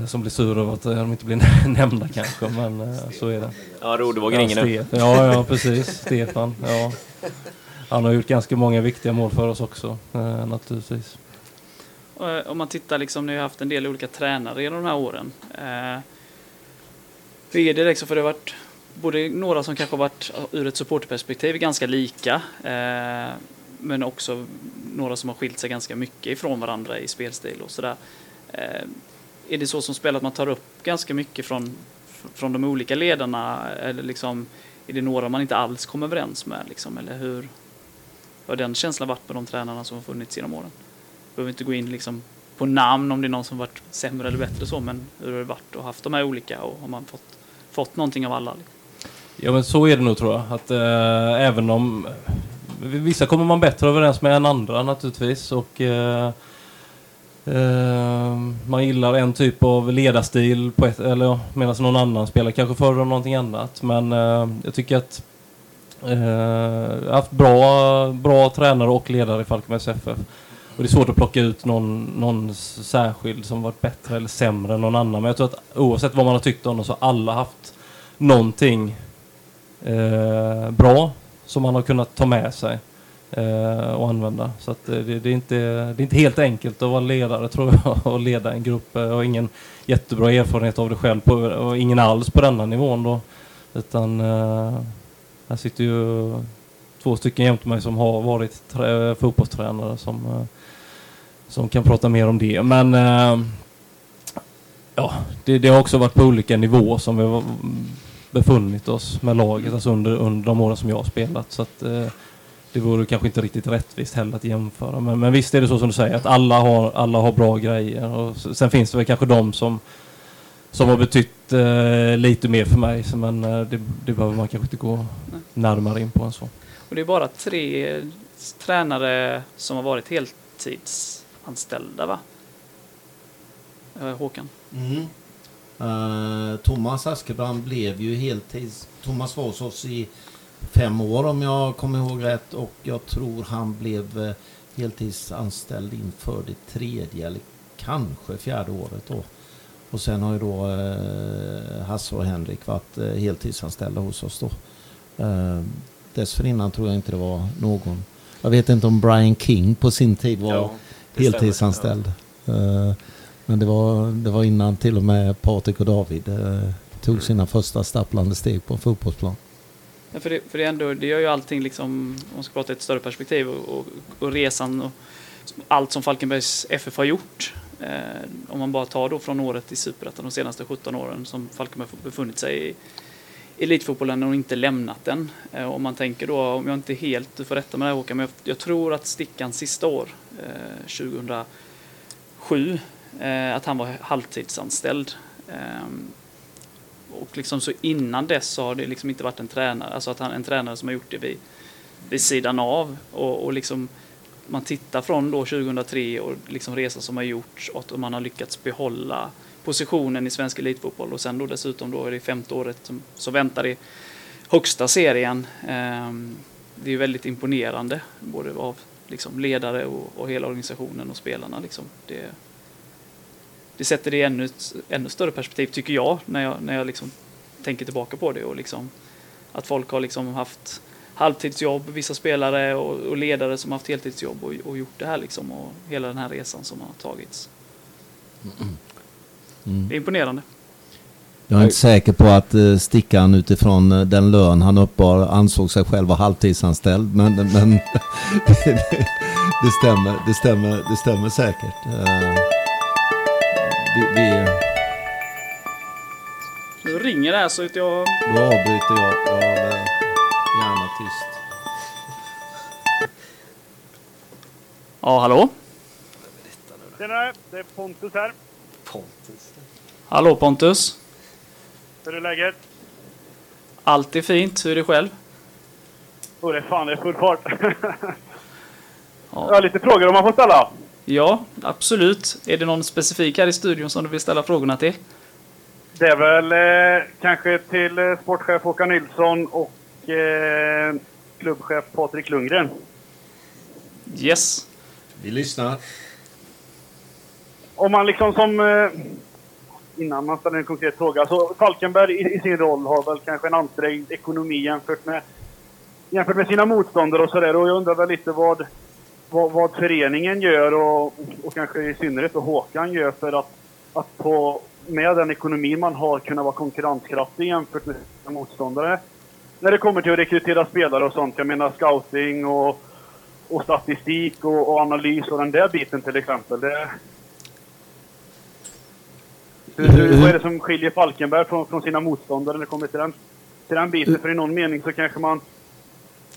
E: som blir sur över att de inte blir nämnda kanske men uh, så är det.
F: Ja, Rodevågen ringer
E: ja,
F: nu.
E: Ja, ja, precis. Stefan. Ja. Han har gjort ganska många viktiga mål för oss också naturligtvis.
A: Eh, Om man tittar, liksom, ni har haft en del olika tränare genom de här åren. Eh, hur är det liksom, för det har varit både några som kanske har varit ur ett supporterperspektiv ganska lika, eh, men också några som har skilt sig ganska mycket ifrån varandra i spelstil och sådär. Är det så som spel att man tar upp ganska mycket från, från de olika ledarna eller liksom är det några man inte alls kommer överens med liksom, eller hur hur har den känslan varit på de tränarna som har funnits genom åren? behöver inte gå in liksom på namn om det är någon som varit sämre eller bättre så, men hur har det varit att haft de här olika och har man fått, fått någonting av alla? Liksom?
E: Ja men så är det nog tror jag. Att eh, även om vissa kommer man bättre överens med än andra naturligtvis. Och eh, Uh, man gillar en typ av ledarstil på ett, eller medan någon annan spelar kanske föredrar någonting annat. Men uh, jag tycker att jag har haft bra, bra tränare och ledare i Falkenbergs FF. Och det är svårt att plocka ut någon, någon särskild som varit bättre eller sämre än någon annan. Men jag tror att oavsett vad man har tyckt om dem så har alla haft någonting eh, bra som man har kunnat ta med sig eh, och använda. Så att, eh, det, det, är inte, det är inte helt enkelt att vara ledare tror jag och leda en grupp. Eh, jag har ingen jättebra erfarenhet av det själv på, och ingen alls på denna nivån då. Utan eh, här sitter ju två stycken jämte mig som har varit trä, fotbollstränare som, eh, som kan prata mer om det. Men eh, ja, det, det har också varit på olika nivåer som vi har befunnit oss med laget alltså under, under de åren som jag har spelat. Så att, eh, det vore kanske inte riktigt rättvist heller att jämföra. Men, men visst är det så som du säger att alla har, alla har bra grejer. Och sen finns det väl kanske de som, som har betytt eh, lite mer för mig. Så, men eh, det, det behöver man kanske inte gå
A: Nej.
E: närmare in på än så.
A: Och det är bara tre tränare som har varit heltidsanställda va? Eh, Håkan?
D: Mm. Eh, Thomas Askebrand blev ju heltids... Thomas var hos oss i fem år om jag kommer ihåg rätt och jag tror han blev eh, heltidsanställd inför det tredje eller kanske fjärde året då. Och sen har ju då eh, Hasse och Henrik varit eh, heltidsanställda hos oss då. Eh, dessförinnan tror jag inte det var någon. Jag vet inte om Brian King på sin tid var
F: Ja,
D: heltidsanställd. Eh, Men det var, det var innan till och med Patrik och David eh, tog sina första stapplande steg på en fotbollsplan.
A: Ja, för det, för det, ändå, det gör ju allting, liksom, om man ska prata i ett större perspektiv, och, och, och resan och allt som Falkenbergs FF har gjort. Eh, om man bara tar då från året i Superettan de senaste 17 åren som Falkenberg befunnit sig i elitfotbollen och inte lämnat den. Eh, om man tänker då, om jag inte helt, du får rätta mig där Håkan, men jag, jag tror att Stickan sista år, eh, 2007, eh, att han var halvtidsanställd. Ehm, och liksom så innan dess så har det liksom inte varit en tränare, alltså att han, en tränare som har gjort det vid, vid sidan av. Och, och liksom man tittar från då 2003 och liksom resan som har gjorts och man har lyckats behålla positionen i svensk elitfotboll och sen då dessutom då är det femte året som, som väntar i högsta serien. Ehm, det är väldigt imponerande både av liksom ledare och, och hela organisationen och spelarna. Liksom. Det, det sätter det i ännu, ännu större perspektiv tycker jag när jag, när jag liksom tänker tillbaka på det och liksom att folk har liksom haft halvtidsjobb, vissa spelare och, och ledare som har haft heltidsjobb och, och, gjort det här liksom och hela den här resan som har tagits. Mm. Det är imponerande.
D: Jag är inte säker på att uh, Stickan utifrån uh, den lön han uppbar ansåg sig själv vara halvtidsanställd. Men, men det, det, det, stämmer, det, stämmer, det stämmer säkert.
A: Vi, vi, nu ringer det här så att jag...
D: Då avbryter jag. Jag håller gärna tyst.
A: Ja, hallå?
G: Tjenare, det är Pontus här.
F: Pontus.
A: Hallå Pontus.
G: Hur är läget?
A: Allt är fint. Hur är det själv?
G: Oh, det är fan, det är full fart. ja. Jag har lite frågor om man får ställa.
A: Ja, absolut. Är det någon specifik här i studion som du vill ställa frågorna till?
G: Det är väl eh, kanske till eh, sportchef Håkan Nilsson och eh, klubbchef Patrik Lundgren.
A: Yes.
D: Vi lyssnar.
G: Om man liksom som... Eh, innan man ställer en konkret fråga. Så Falkenberg i, i, sin roll har väl kanske en ansträngd ekonomi jämfört med, jämfört med sina motståndare och sådär. Och jag undrar väl lite vad vad, vad föreningen gör och, och kanske i synnerhet och Håkan gör för att, att på, med den ekonomi man har kunna vara konkurrenskraftig jämfört med sina motståndare. När det kommer till att rekrytera spelare och sånt. Jag menar scouting och, och statistik och, och analys och den där biten till exempel. Det, hur, vad är det som skiljer Falkenberg från, från sina motståndare när det kommer till den, till den biten? För i någon mening så kanske man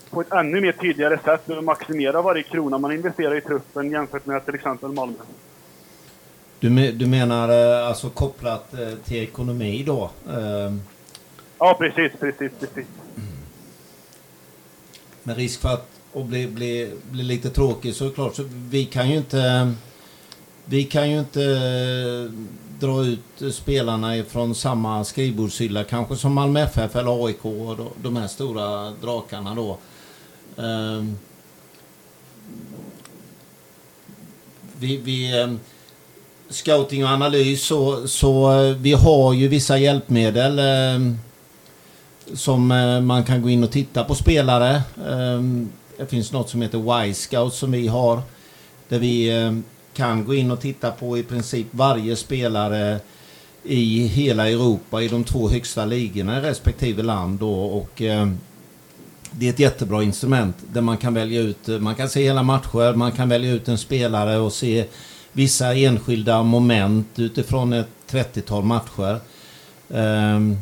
G: på ett ännu mer tydligare sätt maximera varje krona man investerar i truppen jämfört med till exempel Malmö.
D: Du, du menar eh, alltså kopplat eh, till ekonomi då? Eh,
G: ja, precis, precis, precis.
D: Med risk för att och bli, bli, bli lite tråkig så klart så vi kan ju inte vi kan ju inte dra ut spelarna ifrån samma skrivbordshylla kanske som Malmö FF eller AIK och de här stora drakarna då. Um, vi, vi um, scouting och analys så, så uh, vi har ju vissa hjälpmedel um, som uh, man kan gå in och titta på spelare. det finns något som heter Y-scout som vi har. Där vi kan gå in och titta på i princip varje spelare i hela Europa i de två högsta ligorna i respektive land. Då, och, det är ett jättebra instrument där man kan välja ut, eh, man kan se hela matcher, man kan välja ut en spelare och se vissa enskilda moment utifrån ett 30-tal matcher. Ehm,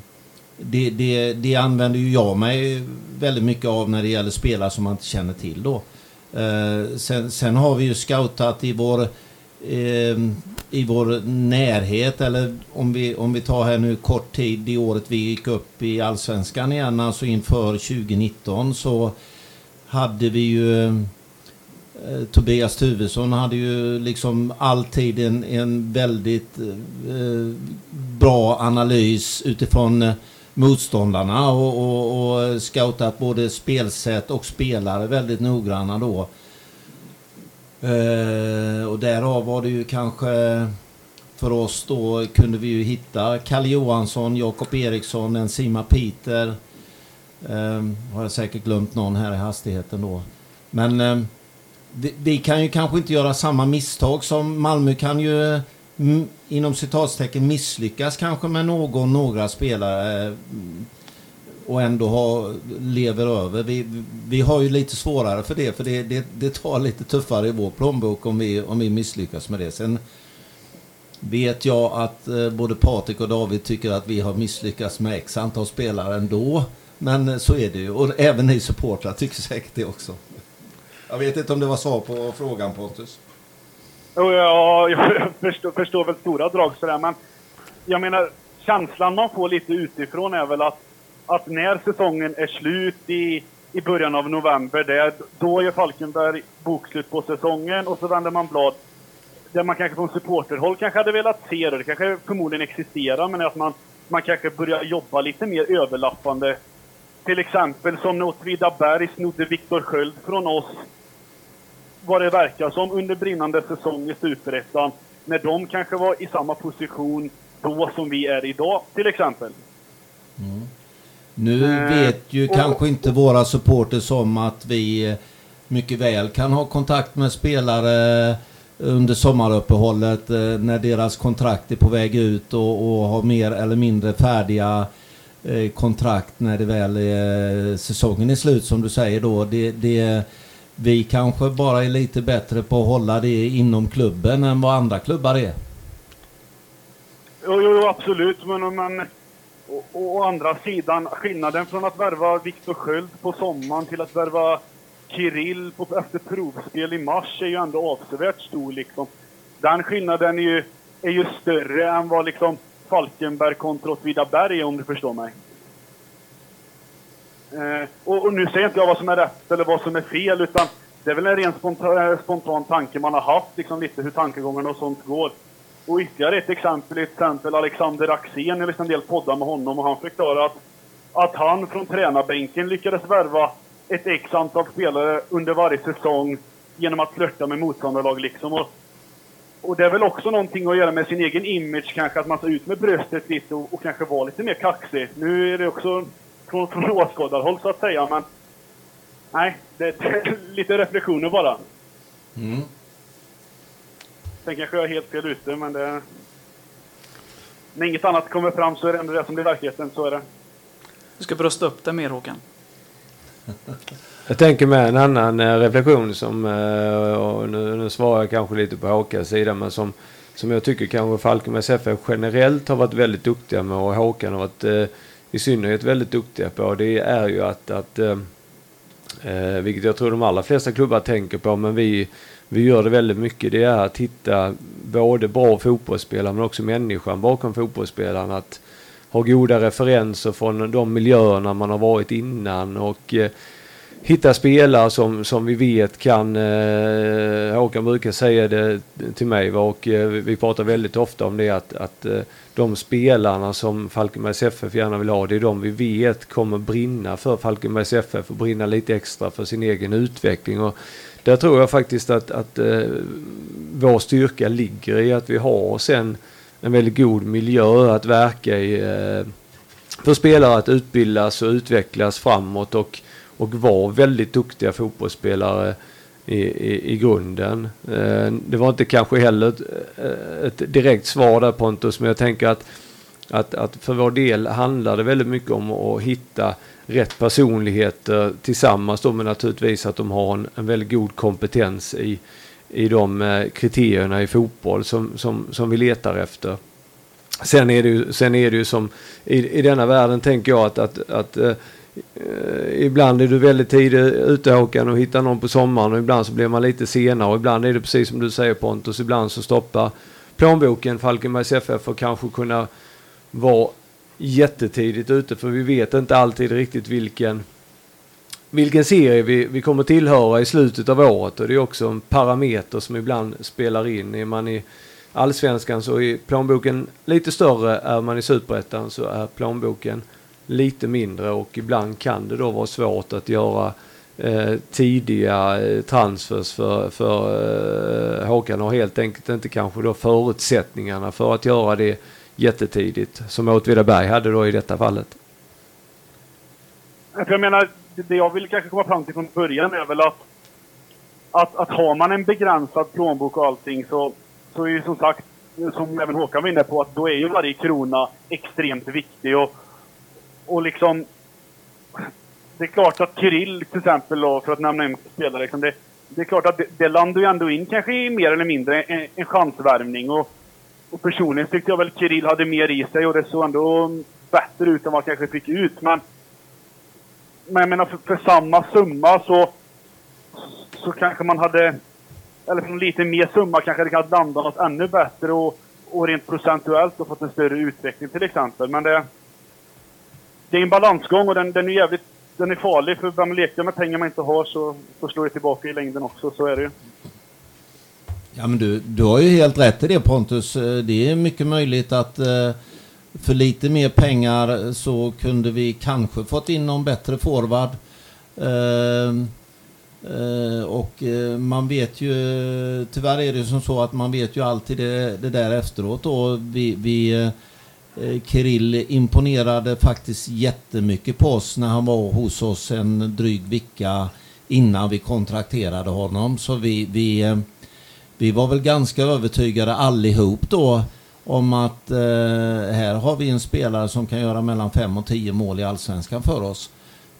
D: det, det, det, använder ju jag mig väldigt mycket av när det gäller spelare som man inte känner till då. Eh, sen, sen, har vi ju scoutat i vår Ehm, i vår närhet eller om vi, om vi tar här nu kort tid det året vi gick upp i Allsvenskan igen, alltså inför 2019 så hade vi ju eh, Tobias Tuvesson hade ju liksom alltid en, en väldigt eh, bra analys utifrån eh, motståndarna och, och, och scoutat både spelsätt och spelare väldigt noggranna då. Eh, och därav var det ju kanske för oss då kunde vi ju hitta Kalle Johansson, Jakob Eriksson, Enzima Peter. Eh, har jag säkert glömt någon här i hastigheten då. Men eh, vi, vi, kan ju kanske inte göra samma misstag som Malmö kan ju mm, inom citatstecken misslyckas kanske med någon, några spelare och ändå ha, lever över. Vi, vi har ju lite svårare för det, för det, det, det tar lite tuffare i vår plånbok om vi, om vi misslyckas med det. Sen vet jag att eh, både Patrik och David tycker att vi har misslyckats med x antal spelare ändå. Men eh, så är det ju. Och även ni supportrar tycker säkert det också. Jag vet inte om det var svar på frågan Pontus.
G: Ja, jag förstår, förstår väl stora drag sådär, men jag menar, känslan man får lite utifrån är väl att, att när säsongen är slut i, i början av november, det, då gör Falkenberg bokslut på säsongen och så vänder man blad. Det man kanske från supporterhåll kanske hade velat se det, det kanske förmodligen existerar, men att man, man kanske börjar jobba lite mer överlappande. Till exempel som när Åtvidaberg snodde Viktor Sköld från oss vad det verkar som under brinnande säsong i Superettan. När de kanske var i samma position då som vi är idag, till exempel.
D: Mm. Nu
G: Eh,
D: vet ju
G: och-
D: kanske inte våra supporters om att vi eh, mycket väl kan ha kontakt med spelare under sommaruppehållet eh, när deras kontrakt är på väg ut och, och har mer eller mindre färdiga kontrakt när det väl är säsongen är slut som du säger då. Det, det, vi kanske bara är lite bättre på att hålla det inom klubben än vad andra klubbar är.
G: Jo, jo, absolut. Men, men å, å andra sidan, skillnaden från att värva Viktor Sköld på sommaren till att värva Kirill på, efter provspel i mars är ju ändå avsevärt stor. Liksom. Den skillnaden är ju, är ju större än vad liksom Falkenberg kontra Åtvidaberg är, om du förstår mig. Eh, och, och nu säger inte jag vad som är rätt eller vad som är fel, utan det är väl en ren spontan, spontan tanke man har haft, liksom lite hur tankegångarna och sånt går. Och ytterligare ett exempel, till exempel Alexander Axén, jag lyssnade en del poddar med honom och han förklarade att, att han från tränarbänken lyckades värva ett x antal spelare under varje säsong genom att flörta med motståndarlag liksom. Och, och det är väl också någonting att göra med sin egen image kanske, att man ser ut med bröstet lite och, och kanske vara lite mer kaxig. Nu är det också från, från åskådarhåll så att säga, men nej, det det är lite reflektioner bara.
D: Mm.
G: Sen kanske jag är helt fel ute, men det... När inget annat kommer fram så är det ändå det som blir verkligheten, så är det.
A: Du ska brösta upp det mer Håkan.
B: Jag tänker med en annan eh, reflektion som, eh, och nu, nu svarar jag kanske lite på Håkans sida, men som, som jag tycker kanske Falkenbergs FF generellt har varit väldigt duktiga med och Håkan har varit eh, i synnerhet väldigt duktiga på. Det är ju att, att eh, vilket jag tror de allra flesta klubbar tänker på, men vi, vi gör det väldigt mycket. Det är att hitta både bra fotbollsspelare men också människan bakom fotbollsspelaren. Att ha goda referenser från de miljöerna man har varit innan och eh, hitta spelare som, som vi vet kan, eh, Håkan brukar säga det till mig va, och eh, vi pratar väldigt ofta om det att, att eh, de spelarna som Falkenbergs FF gärna vill ha, det är de vi vet kommer brinna för Falkenbergs FF och brinna lite extra för sin egen utveckling. Och där tror jag faktiskt att, att eh, vår styrka ligger i att vi har sen en väldigt god miljö att verka i. Eh, för spelare att utbildas och utvecklas framåt och, och var väldigt duktiga fotbollsspelare i, i, i grunden. Eh, det var inte kanske heller ett, eh, ett direkt svar där Pontus, men jag tänker att, att, att för vår del handlar det väldigt mycket om att hitta rätt personligheter tillsammans då med naturligtvis att de har en, en väldigt god kompetens i, i de eh, kriterierna i fotboll som, som, som vi letar efter. Sen är det ju, sen är det ju som i, i denna världen tänker jag att, att, att Eh, ibland är du väldigt tidigt ute Håkan och hittar någon på sommaren och ibland så blir man lite senare och ibland är det precis som du säger Pontus, ibland så stoppar plånboken Falkenbergs FF för kanske kunna vara jättetidigt ute för vi vet inte alltid riktigt vilken vilken serie vi, vi kommer tillhöra i slutet av året och det är också en parameter som ibland spelar in. Är man i allsvenskan så är plånboken lite större, är man i superettan så är plånboken lite mindre och ibland kan det då vara svårt att göra eh, tidiga eh, transfers för, för eh, Håkan har helt enkelt inte kanske då förutsättningarna för att göra det jättetidigt som Åtvidaberg hade då i detta fallet.
G: Jag menar, det det jag vill kanske komma fram till från början är väl att, att, att har man en begränsad plånbok och allting så, så är ju som sagt, som även Håkan var inne på, att då är ju varje krona extremt viktig. Och, och liksom, det är klart att Kirill till exempel, då, för att nämna en spelare, liksom, det, det är klart att det, det landar ju ändå in kanske i mer eller mindre en, en chansvärvning. Och, och personligen tyckte jag väl Kirill hade mer i sig och det såg ändå bättre ut än vad han kanske fick ut. Men, men jag menar, för, för samma summa så, så kanske man hade... Eller för en lite mer summa kanske det kan landa något ännu bättre och, och rent procentuellt och fått en större utveckling till exempel. Men det, det är en balansgång och den, den är jävligt den är farlig för vem leker med pengar man inte har så, så slår det tillbaka i längden också. Så är det ju.
D: Ja, men du, du har ju helt rätt i det Pontus. Eh, det är mycket möjligt att eh, för lite mer pengar så kunde vi kanske fått in någon bättre forward. Ehm, eh, och man vet ju, tyvärr är det ju som så att man vet ju alltid det, det där efteråt då. Vi, vi, Eh, Kirill imponerade faktiskt jättemycket på oss när han var hos oss en dryg vecka innan vi kontrakterade honom. Så vi, vi, eh, vi var väl ganska övertygade allihop då om att eh, här har vi en spelare som kan göra mellan 5 och 10 mål i allsvenskan för oss.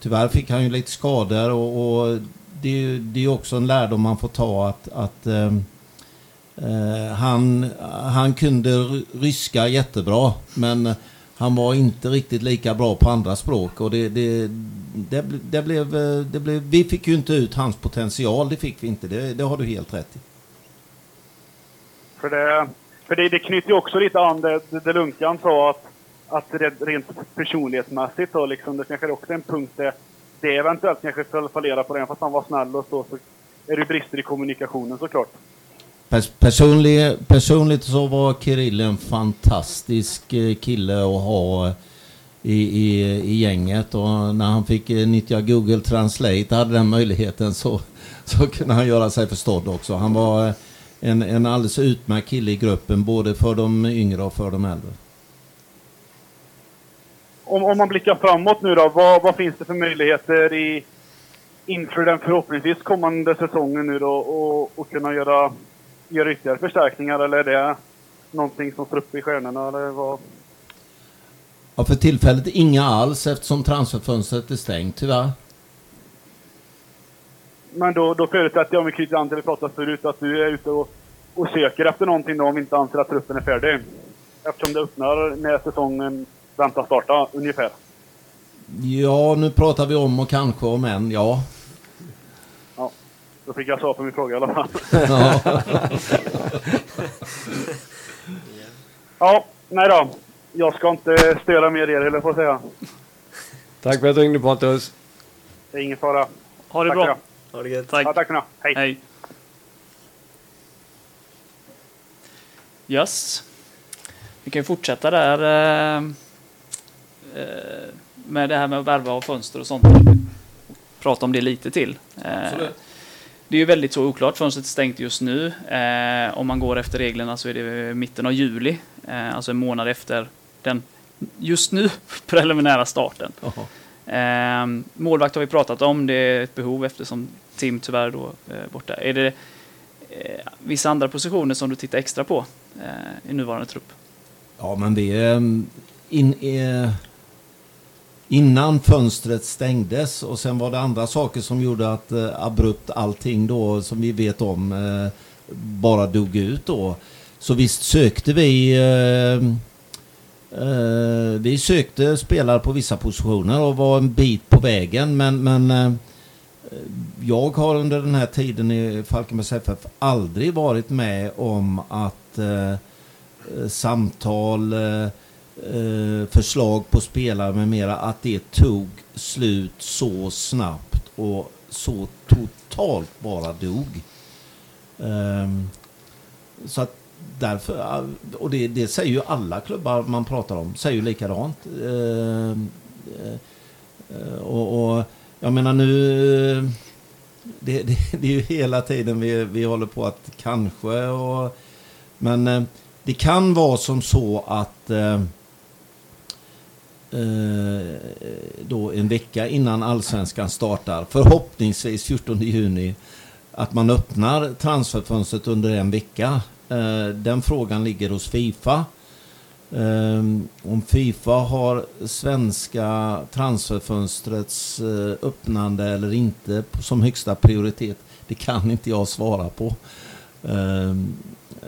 D: Tyvärr fick han ju lite skador och, och det, är ju- det är ju också en lärdom man får ta att, att eh, Eh, han, han kunde ryska jättebra men han var inte riktigt lika bra på andra språk och det, det, det, det, blev, eh, det blev, vi fick ju inte ut hans potential, det fick vi inte, det, det har du helt rätt i.
G: För det, för det, det knyter ju också lite an det, det, det Lunkan sa att, att det, rent personlighetsmässigt då liksom, det kanske också är en punkt där det eventuellt kanske föll- fallerar på det, fast han var snäll och så, så är det brister i kommunikationen såklart.
D: Pers personlig, personligt så var Kirill en fantastisk eh, kille att ha i, i, i gänget och när han fick eh, nyttja Google Translate hade den möjligheten så, så kunde han göra sig förstådd också. Han var eh, en, en alldeles utmärkt kille i gruppen både för de yngre och för de äldre.
G: Om, om man blickar framåt nu då, vad, vad finns det för möjligheter i, inför den förhoppningsvis kommande säsongen nu då och, och kunna göra, göra ytterligare förstärkningar eller är det någonting som står upp i stjärnorna eller vad?
D: Ja, för tillfället inga alls eftersom transferfönstret är stängt tyvärr.
G: Men då, då förutsätter jag, om vi knyter an till det vi pratade förut, att du är ute och, och söker efter någonting då om vi inte anser att truppen är färdig. Eftersom det öppnar när säsongen väntas starta, ungefär.
D: Ja, nu pratar vi om och kanske om en. Ja,
G: då fick jag svar på min fråga i alla fall.
D: ja.
G: Ja, nej då. Jag ska inte störa mer er, eller får säga.
B: Tack för att du ringde Pontus.
G: Det är ingen fara.
A: Ha det
G: Tack
A: bra.
F: Ha det gött.
A: Tack.
G: Ja, tack för det. Hej.
A: Hej. Yes. Vi kan ju fortsätta där eh, eh, med det här med att värva och fönster och sånt. Prata om det lite till. Eh, det är ju väldigt så oklart. Fönstret är stängt just nu. Eh, om man går efter reglerna så är det mitten av juli. Eh, alltså en månad efter den just nu preliminära starten. Eh, målvakt har vi pratat om. Det är ett behov eftersom Tim tyvärr då är borta. Är det eh, vissa andra positioner som du tittar extra på eh, i nuvarande trupp?
D: Ja, men vi... ehm, In, eh, innan fönstret stängdes och sen var det andra saker som gjorde att eh, abrupt allting då som vi vet om eh, bara dog ut då. Så visst sökte vi... Eh, eh, vi sökte spelare på vissa positioner och var en bit på vägen men, men eh, jag har under den här tiden i Falkenbergs FF aldrig varit med om att eh, eh, samtal, eh, förslag på spelare med mera, att det tog slut så snabbt och så totalt bara dog. Ehm, så att därför, eh, och det, det säger ju alla klubbar man pratar om, säger ju likadant. Ehm, eh, och, och jag menar nu, eh, det, det, det är ju hela tiden vi, vi håller på att kanske och men det kan vara som så att eh, då en vecka innan allsvenskan startar, förhoppningsvis 14 juni, att man öppnar transferfönstret under en vecka. Eh, den frågan ligger hos Fifa. Eh, om Fifa har svenska transferfönstrets eh, öppnande eller inte som högsta prioritet, det kan inte jag svara på. Eh,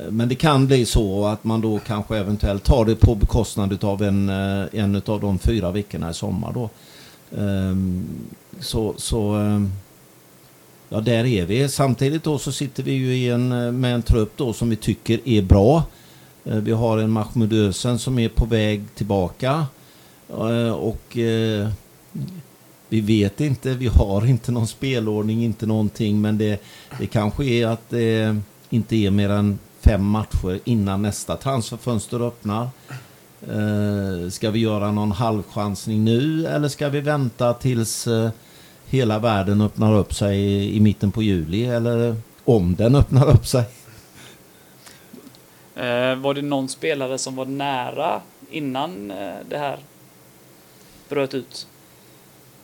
D: men det kan bli så att man då kanske eventuellt tar det på bekostnad av en, eh, en av de fyra veckorna i sommar då. Ehm, så, så ehm, ja, där är vi. Samtidigt då så sitter vi ju i en, eh, med en trupp då som vi tycker är bra. Eh, vi har en Mahmoud Özen som är på väg tillbaka. Och vi vet inte, vi har inte någon spelordning, inte någonting. Men det, det kanske är att det inte är mer än fem matcher innan nästa transferfönster öppnar. Eh, ska vi göra någon halvchansning nu eller ska vi vänta tills eh, hela världen öppnar upp sig i, i, mitten på juli eller om den öppnar upp sig?
A: Eh, var det någon spelare som var nära innan eh, det här bröt ut?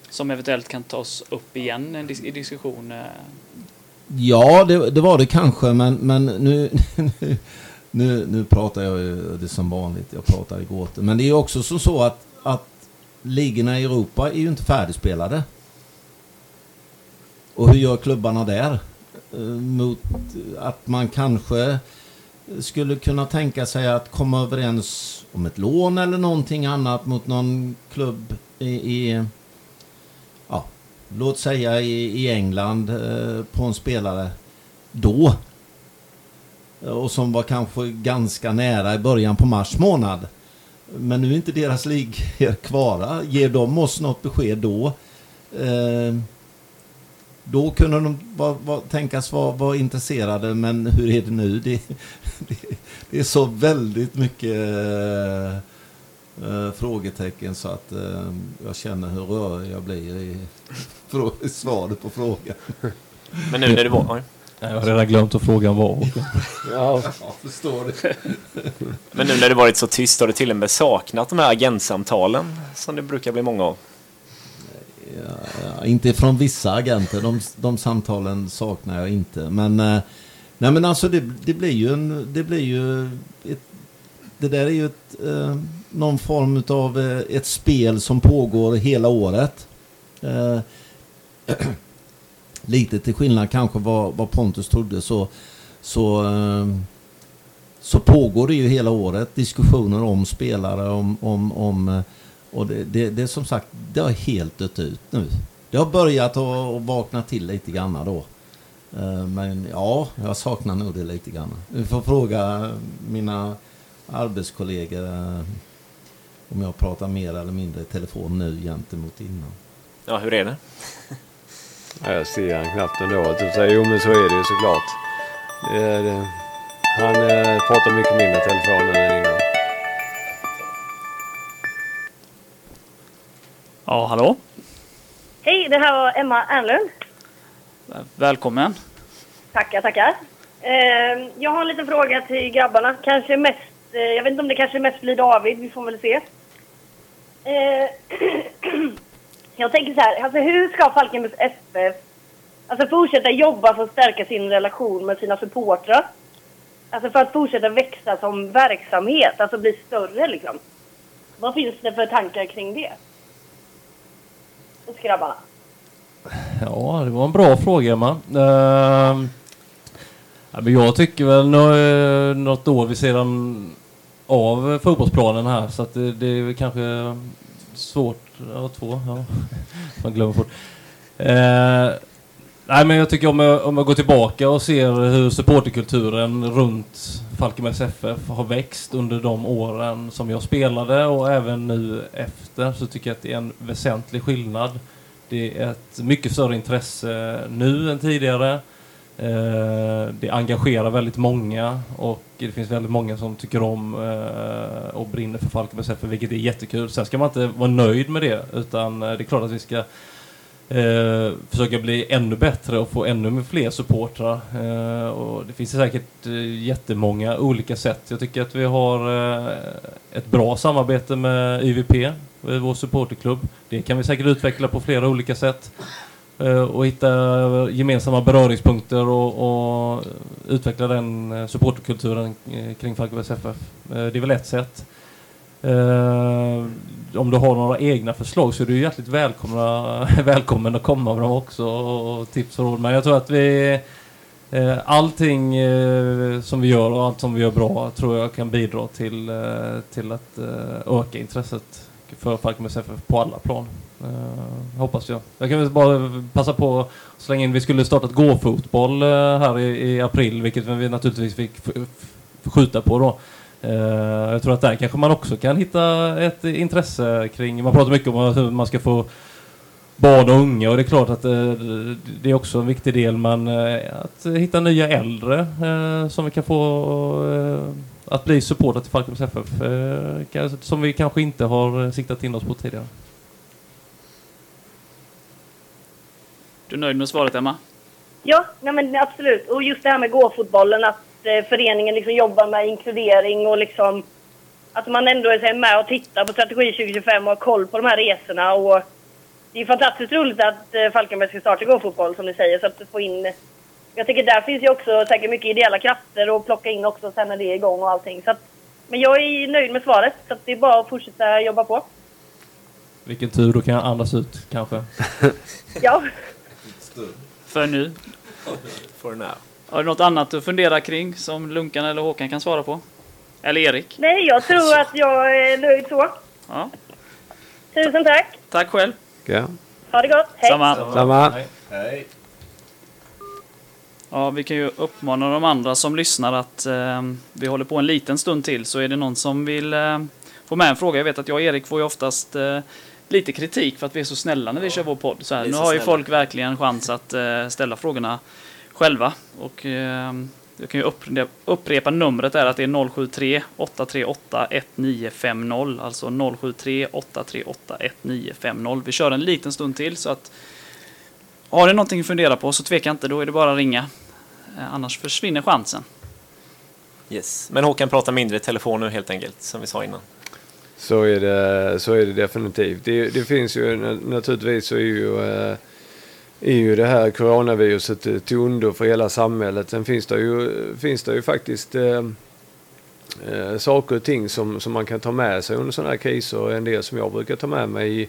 A: Som eventuellt kan tas upp igen i diskussion eh?
D: Ja, det, det, var det kanske, men, men nu, nu, nu pratar jag ju det som vanligt. Jag pratar i gåtor. Men det är också så, så att, att ligorna i Europa är ju inte färdigspelade. Och hur gör klubbarna där? Eh, mot att man kanske skulle kunna tänka sig att komma överens om ett lån eller någonting annat mot någon klubb i, i låt säga i, i England eh, på en spelare då. Och som var kanske ganska nära i början på mars månad. Men nu är inte deras ligor kvar. Ger de oss något besked då? Eh, då kunde de va, va, tänkas vara var intresserade, men hur är det nu? Det, det, det är så väldigt mycket eh, eh, frågetecken så att eh, jag känner hur rörig jag blir i, i svaret på frågan.
F: Men nu när det var...
E: Jag har redan glömt att frågan var.
D: ja, jag förstår det.
F: Men nu när det varit så tyst har du till och med saknat de här agentsamtalen som det brukar bli många av?
D: Ja, ja, inte från vissa agenter, de, de samtalen saknar jag inte. Men, eh, nej men alltså det, det blir ju en, det blir ju ett, det där är ju ett eh, någon form av eh, ett spel som pågår hela året. Eh, lite till skillnad kanske vad, vad Pontus trodde så, så, eh, så pågår det ju hela året diskussioner om spelare om, om, om eh, och det, det, det är som sagt det har helt dött ut nu. Det har börjat att vakna till lite grann då. Eh, men ja, jag saknar nog det lite grann. Vi får fråga mina arbetskollegor om jag pratar mer eller mindre i telefon nu gentemot innan.
F: Ja, hur är det?
B: jag ser han knappt ändå. Jo men så är det ju såklart. Det, det, han eh, pratar mycket mindre i telefon än innan.
A: Ja, hallå?
H: Hej, det här var Emma Ernlund.
A: Välkommen.
H: Tackar, tackar. Eh, jag har en liten fråga till grabbarna. Kanske mest, eh, jag vet inte om det kanske mest blir David, vi får väl se. Eh, jag tänker så här, alltså hur ska Falkenbergs FF alltså fortsätta jobba för att stärka sin relation med sina supportrar? Alltså för att fortsätta växa som verksamhet, alltså bli större liksom. Vad finns det för tankar kring det? Hos grabbarna?
E: Ja, det var en bra fråga Emma. Uh, jag tycker väl något år vid sedan av fotbollsplanen här så att det, det är kanske svårt. Ja, två. Ja. Man glömmer fort. Eh, nej, men jag tycker om jag, om jag går tillbaka och ser hur supporterkulturen runt Falkenbergs FF har växt under de åren som jag spelade och även nu efter så tycker jag att det är en väsentlig skillnad. Det är ett mycket större intresse nu än tidigare. Eh, det engagerar väldigt många och det finns väldigt många som tycker om eh, och brinner för Falkenbergs FF, vilket är jättekul. Sen ska man inte vara nöjd med det, utan eh, det är klart att vi ska eh, försöka bli ännu bättre och få ännu fler supportrar. Eh, och det finns säkert eh, jättemånga olika sätt. Jag tycker att vi har eh, ett bra samarbete med YVP, vår supporterklubb. Det kan vi säkert utveckla på flera olika sätt. Eh, och hitta gemensamma beröringspunkter och, och utveckla den eh, supportkulturen eh, kring Falkenbergs FF. Det är väl ett sätt. Om du har några egna förslag så är du hjärtligt välkomna, välkommen att komma med dem också och tips och råd. Men jag tror att vi allting som vi gör och allt som vi gör bra tror jag kan bidra till, till att öka intresset för Falkenbergs FF på alla plan. Eh, hoppas jag. Jag kan väl bara passa på att slänga in, vi skulle startat gå-fotboll eh, här i, i april, vilket vi naturligtvis fick skjuta på då. Eh, jag tror att där kanske man också kan hitta ett intresse kring, man pratar mycket om hur man ska få barn och unga och det är klart att eh, det är också en viktig del men eh, att hitta nya äldre eh, som vi kan få att bli supportrar till Falkenbergs FF som vi kanske inte har siktat in oss på tidigare.
A: Du är nöjd med svaret, Emma?
H: Ja, nej men absolut. Och just det här med gåfotbollen, att eh, föreningen liksom jobbar med inkludering och liksom att man ändå är med och tittar på Strategi 2025 och har koll på de här resorna. Och det är fantastiskt roligt att eh, Falkenberg ska starta gåfotboll som ni säger, så att få in... Jag tycker där finns ju också säkert mycket ideella krafter att plocka in också sen när det är igång och allting. Så att, men jag är nöjd med svaret, så att det är bara att fortsätta jobba på.
E: Vilken tur, då kan jag andas ut kanske.
H: Ja.
A: För nu.
F: For now.
A: Har du något annat att fundera kring som Lunkan eller Håkan kan svara på? Eller Erik?
H: Nej, jag tror att jag är nöjd så.
A: Ja.
H: Tusen tack.
A: Tack själv.
B: Ja.
H: Ha det gott. Hej.
A: Samma.
B: Samma.
D: Hej.
A: Ja, vi kan ju uppmana de andra som lyssnar att eh, vi håller på en liten stund till. Så är det någon som vill eh, få med en fråga. Jag vet att jag och Erik får ju oftast eh, lite kritik för att vi är så snälla när vi kör vår podd. Så här, nu har ju
F: snälla.
A: folk verkligen chans att eh, ställa frågorna själva. Och eh, jag kan ju upprepa, upprepa numret är att det är 073 838 1950. Alltså 073 838 1950. Vi kör en liten stund till så att har ni någonting att fundera på så tveka inte, då är det bara att ringa. Eh, Annars försvinner chansen.
F: Yes. Men Håkan pratar mindre i telefon nu helt enkelt, som vi sa innan.
B: Så är det, så är det definitivt. Det, det finns ju naturligtvis så är ju, eh, är ju det här coronaviruset eh, till ondo för hela samhället. Sen finns det ju, finns det ju faktiskt eh, eh, saker och ting som, som man kan ta med sig under sådana här kriser. En del som jag brukar ta med mig i,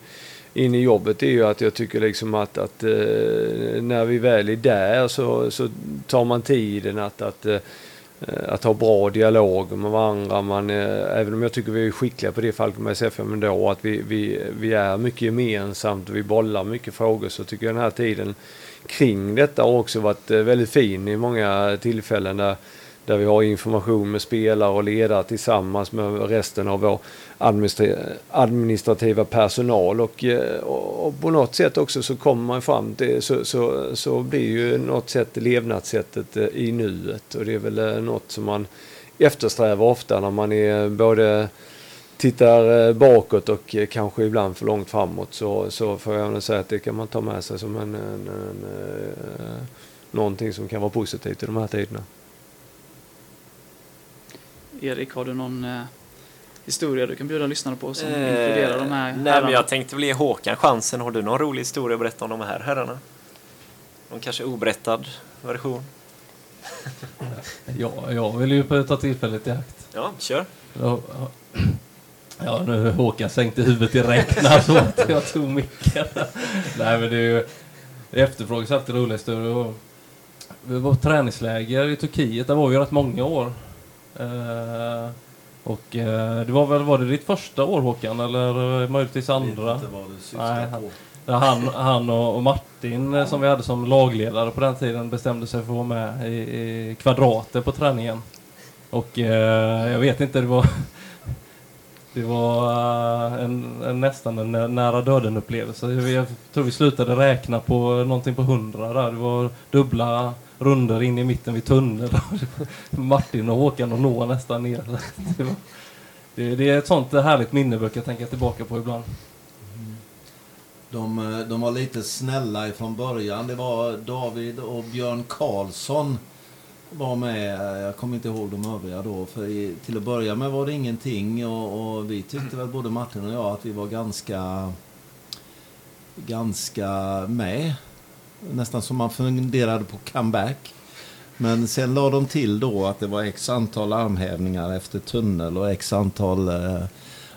B: in i jobbet är ju att jag tycker liksom att, att eh, när vi väl är där så, så tar man tiden att, att eh, Eh, att ha bra dialog med varandra. Man, eh, även om jag tycker vi är skickliga på det i Falkenbergs FM ändå, att vi, vi, vi är mycket gemensamt och vi bollar mycket frågor, så tycker jag den här tiden kring detta har också varit eh, väldigt fin i många tillfällen där, där vi har information med spelare och ledare tillsammans med resten av vår administrativa personal. Eh, och, och, på något sätt också så kommer man fram till så, så, så blir ju något sätt levnadssättet eh, i nuet. Och det är väl eh, något som man eftersträvar ofta när man är både tittar bakåt och kanske ibland för långt framåt. Så, så får jag nog säga att det kan man ta med sig som en, en, en, en någonting som kan vara positivt i de här tiderna.
A: Erik, har du någon eh, historia du kan bjuda lyssnarna på som inkluderar de här
F: Eh, Nej,
A: herrarna?
F: men jag tänkte väl ge Håkan chansen. Har du någon rolig historia att berätta om de här herrarna? Någon kanske oberättad version?
E: Ja, jag vill ju ta tillfället i akt.
F: Ja, kör.
E: Ja, ja. Nu Håkan sänkte huvudet direkt när så att jag tog micken. Nej, men det är ju det efterfrågas alltid roliga historier. Vi var på träningsläger i Turkiet, där var vi rätt många år. Eh, och eh, det var väl, var det ditt första år Håkan, eller möjligtvis andra?
D: Inte vad du syftar
E: Nej, han-. Där han, han och och Martin eh, som vi hade som lagledare på den tiden bestämde sig för att vara med i, i kvadrater på träningen. Och jag vet inte, det var Det var en, en nästan en nä- nära döden upplevelse. Jag tror vi slutade räkna på någonting på hundra där. Det var dubbla runder in i mitten vid tunneln. Martin och Håkan och Noah nästan ner. Det, det, är ett sånt härligt minne brukar jag tänka tillbaka på ibland.
D: De, eh, de var lite snälla ifrån början. Det var David och Björn Karlsson var med. Jag kommer inte ihåg de övriga då. För i, till att börja med var det ingenting och, och vi tyckte väl både Martin och jag att vi var ganska ganska med. Nästan som man funderade på comeback. Men sen la de till då att det var x antal armhävningar efter tunnel och x antal eh,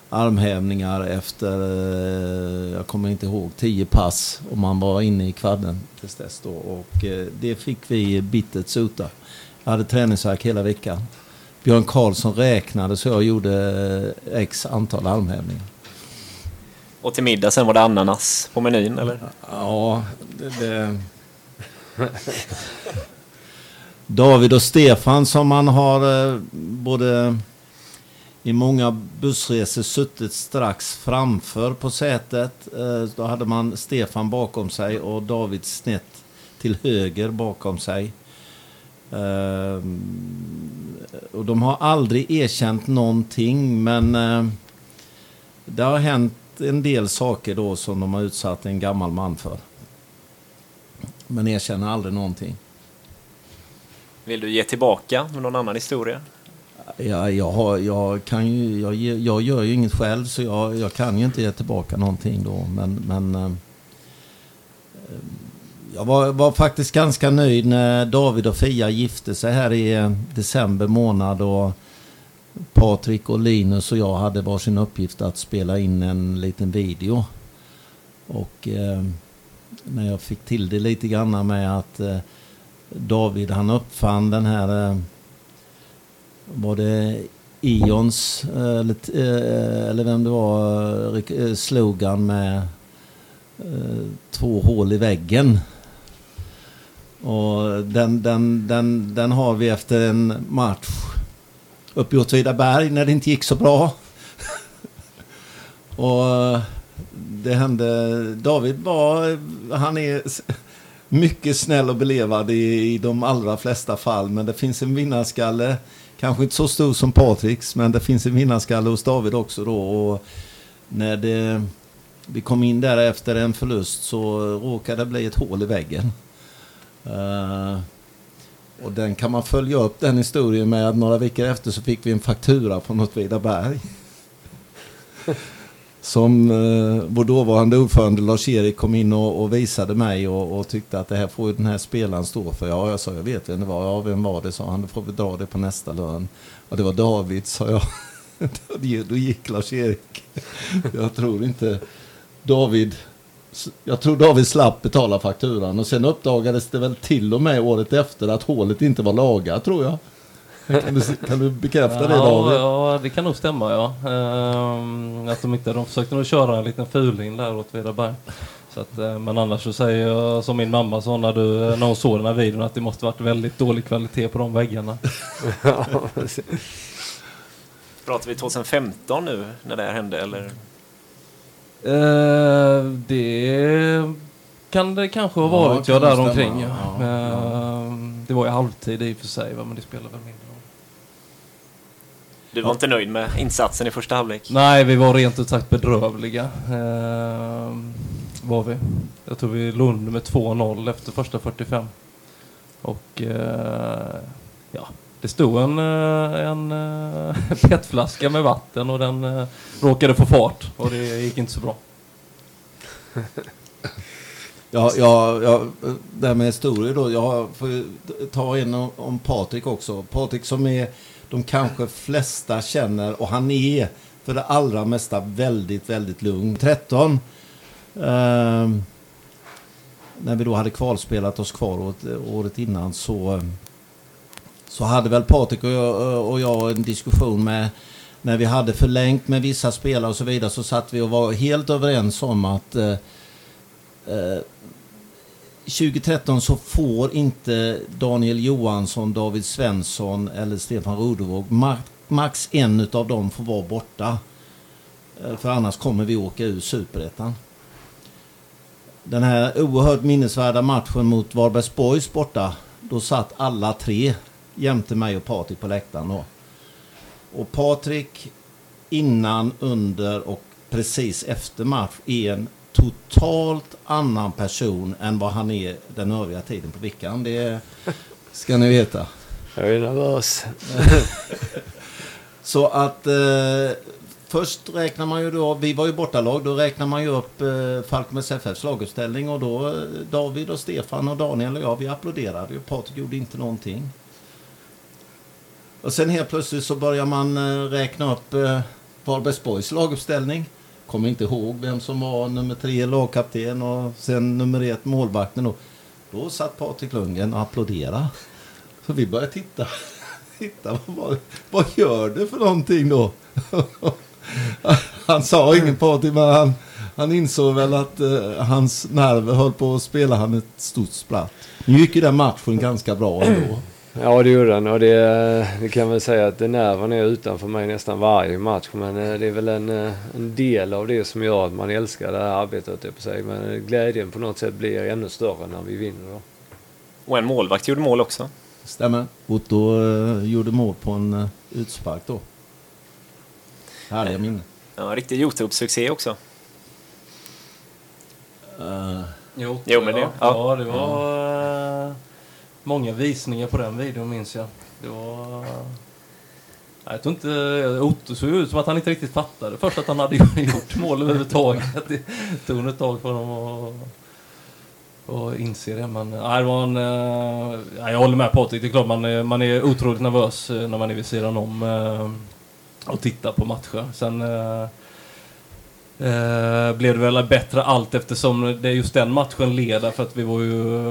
D: armhävningar efter, eh, jag kommer inte ihåg, tio pass och man var inne i kvadden tills dess då. Och eh, det fick vi bittert sota. Jag hade träningsvärk hela veckan. Björn Karlsson räknade så jag gjorde eh, x antal armhävningar.
F: Och till middag sen var det ananas på menyn, eller?
D: Ja, det... det... David och Stefan som man har eh, både i många bussresor suttit strax framför på sätet. Eh, Då hade man Stefan bakom sig och David snett till höger bakom sig. Eh, Och de har aldrig erkänt någonting men eh, det har hänt en del saker då som de har utsatt en gammal man för. Men erkänner aldrig någonting.
F: Vill du ge tillbaka med någon annan historia?
D: Jag, jag, har, jag, kan ju, jag, jag gör ju inget själv så jag, jag kan ju inte ge tillbaka någonting då. Men, men eh, jag var, var faktiskt ganska nöjd när David och Fia gifte sig här i eh, december månad. Och Patrik och Linus och jag hade varsin uppgift att spela in en liten video. Och eh, när jag fick till det lite grann med att eh, David han uppfann den här eh, var det Ions eh, eller, eh, eller vem det var eh, eh, slogan med eh, två hål i väggen. Och den, den, den, den har vi efter en match uppe i Åtvidaberg när det inte gick så bra. Och eh, det hände, David var, han är mycket snäll och belevad i, i de allra flesta fall. Men det finns en vinnarskalle, kanske inte så stor som Patriks, men det finns en vinnarskalle hos David också då. Och när det, vi kom in där efter en förlust så råkade det bli ett hål i väggen. Uh, och den kan man följa upp den historien med att några veckor efter så fick vi en faktura på något Vidaberg. Som eh, vår dåvarande ordförande Lars-Erik kom in och, och visade mig och, och tyckte att det här får ju den här spelaren stå för. Ja, jag sa jag vet vem det var. Ja, vem var det? sa han. Då får vi dra det på nästa lön. Och det var David, sa jag. Då gick Lars-Erik. Jag tror inte David jag tror David slapp betala fakturan och sen uppdagades det väl till och med året efter att hålet inte var lagat tror jag. Kan du, kan du bekräfta det
E: ja,
D: David?
E: ja, det kan nog stämma ja. Ehm, att de inte, de försökte nog köra en liten fuling där åt Vedaberg. Så att, eh, men annars så säger jag som min mamma sa när, du, när hon såg den här videon att det måste varit väldigt dålig kvalitet på de väggarna.
F: Pratar vi 2015 nu när det här hände, eller?
E: Eh, det kan det kanske ha varit, ja,
D: nog
E: där omkring. Ja.
D: Ja, ja.
E: Ehm, det var i halvtid i och för sig, men det spelar väl mindre roll.
F: Du var inte nöjd med insatsen i första halvlek?
E: Nej, vi var rent ut sagt bedrövliga. Ehm, var vi. Jag tror vi låg under med 2-0 efter första 45. Och eh, ja, det stod en, eh, en eh, petflaska med vatten och den eh, råkade få fart och det gick inte så bra.
D: Ja, ja, ja, det här med historier då. Jag får ta en om, om Patrik också. Patrik som är de kanske flesta känner och han är för det allra mesta väldigt, väldigt lugn. 13. Eh, när vi då hade kvalspelat oss kvar året, året innan så, ehm, så hade väl Patrik och jag, eh, och jag en diskussion med när vi hade förlängt med vissa spelare och så vidare så satt vi och var helt överens om att eh, eh, 2013 så får inte Daniel Johansson, David Svensson eller Stefan Rodevåg, max en av dem får vara borta. Eh, För annars kommer vi åka ur superettan. Den här oerhört minnesvärda matchen mot Varbergs Boys borta, då satt alla tre jämte mig och Patrik på läktaren då. Och Patrik innan, under och precis efter match är en totalt annan person än vad han är den övriga tiden på veckan. Det ska ni veta.
B: Jag är nervös.
D: Så att eh, först räknar man ju då, vi var ju bortalag, då räknar man ju upp eh, Falkenbergs FFs laguppställning och då eh, David och Stefan och Daniel och jag, vi applåderade ju. Patrik gjorde inte någonting. Och sen helt plötsligt så börjar man eh, räkna upp eh, Varbergsborgs laguppställning. Kommer inte ihåg vem som var nummer tre lagkapten och sen nummer ett målvakten. Och då satt Patrik Lundgren och applåderade. Så vi började titta. titta vad, vad gör du för någonting då? han sa ingen Patrik men han, han insåg väl att eh, hans nerver höll på att spela han ett stort spratt. Nu gick ju den matchen ganska bra ändå.
B: Ja, det gjorde den och det, det kan väl säga att nerverna är utanför mig nästan varje match. Men eh, det är väl en, eh, en del av det som gör att man älskar det här arbetet, på sig. Men glädjen på något sätt blir ännu större när vi vinner. Då.
F: Och en målvakt gjorde mål också.
D: Stämmer. Otto uh, gjorde mål på en uh, utspark då. Härliga minnen.
F: Ja, riktig Youtube-succé också.
E: Uh, jo,
F: jo, men det, ja.
E: ja, det var... Många visningar på den videon minns jag. Det var... Jag tror inte... Otto såg ut som att han inte riktigt fattade först att han hade gjort mål överhuvudtaget. Det tog ett tag för honom att och inse det. Men, eh, nej, det var en, eh, jag håller med Patrik. Det är klart man är, man är otroligt nervös eh, när man är vid sidan om och tittar på matcher. Sen Eh, blev det väl bättre allt eftersom det just den matchen leder för att vi var ju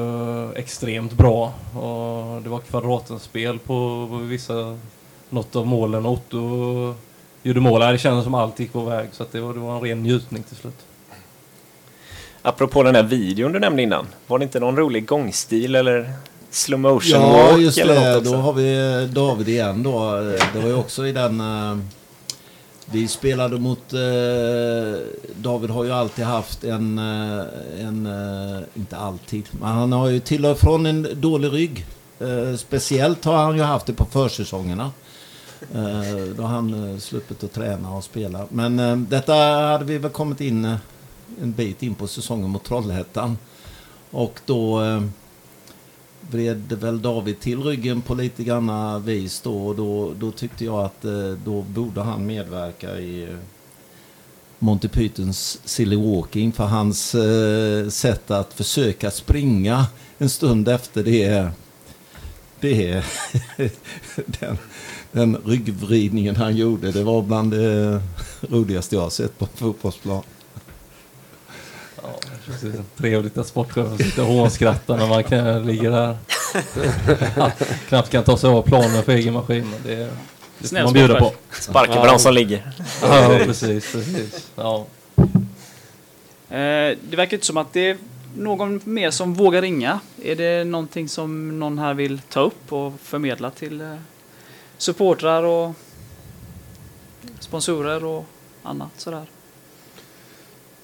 E: eh, extremt bra. Och det var kvadratens spel på, på vissa, något av målen. Otto gjorde mål. Det kändes som allt gick på väg så att det, var, det var en ren njutning till slut.
F: Apropå den här videon du nämnde innan. Var det inte någon rolig gångstil eller slow motion
D: ja,
F: walk?
D: Ja, just
F: det.
D: Då har vi David igen då. Det var ju också i den... Vi spelade mot... Eh, David har ju alltid haft en... Eh, en eh, inte alltid, men han har ju till och från en dålig rygg. Eh, speciellt har han ju haft det på försäsongerna. Eh, då har han eh, sluppit att träna och spela. Men eh, detta hade vi väl kommit in eh, en bit in på säsongen mot Trollhättan. Och då vred väl David till ryggen på lite granna vis då. Och då, då tyckte jag att eh, då borde han medverka i eh, Monty Pythons Silly Walking för hans eh, sätt att försöka springa en stund efter det det är den, den ryggvridningen han gjorde. Det var bland det roligaste jag har sett på fotbollsplan.
E: Ja, trevligt att sportchefen sitter och hånskrattar när man ligger här. knappt kan ta sig av planen för egen maskin. Men det, det får man bjuda på.
F: Sparka på ja. de som ligger.
E: ja, precis. precis. Ja.
A: Eh, det verkar inte som att det är någon mer som vågar ringa. Är det någonting som någon här vill ta upp och förmedla till eh, supportrar och sponsorer och annat sådär?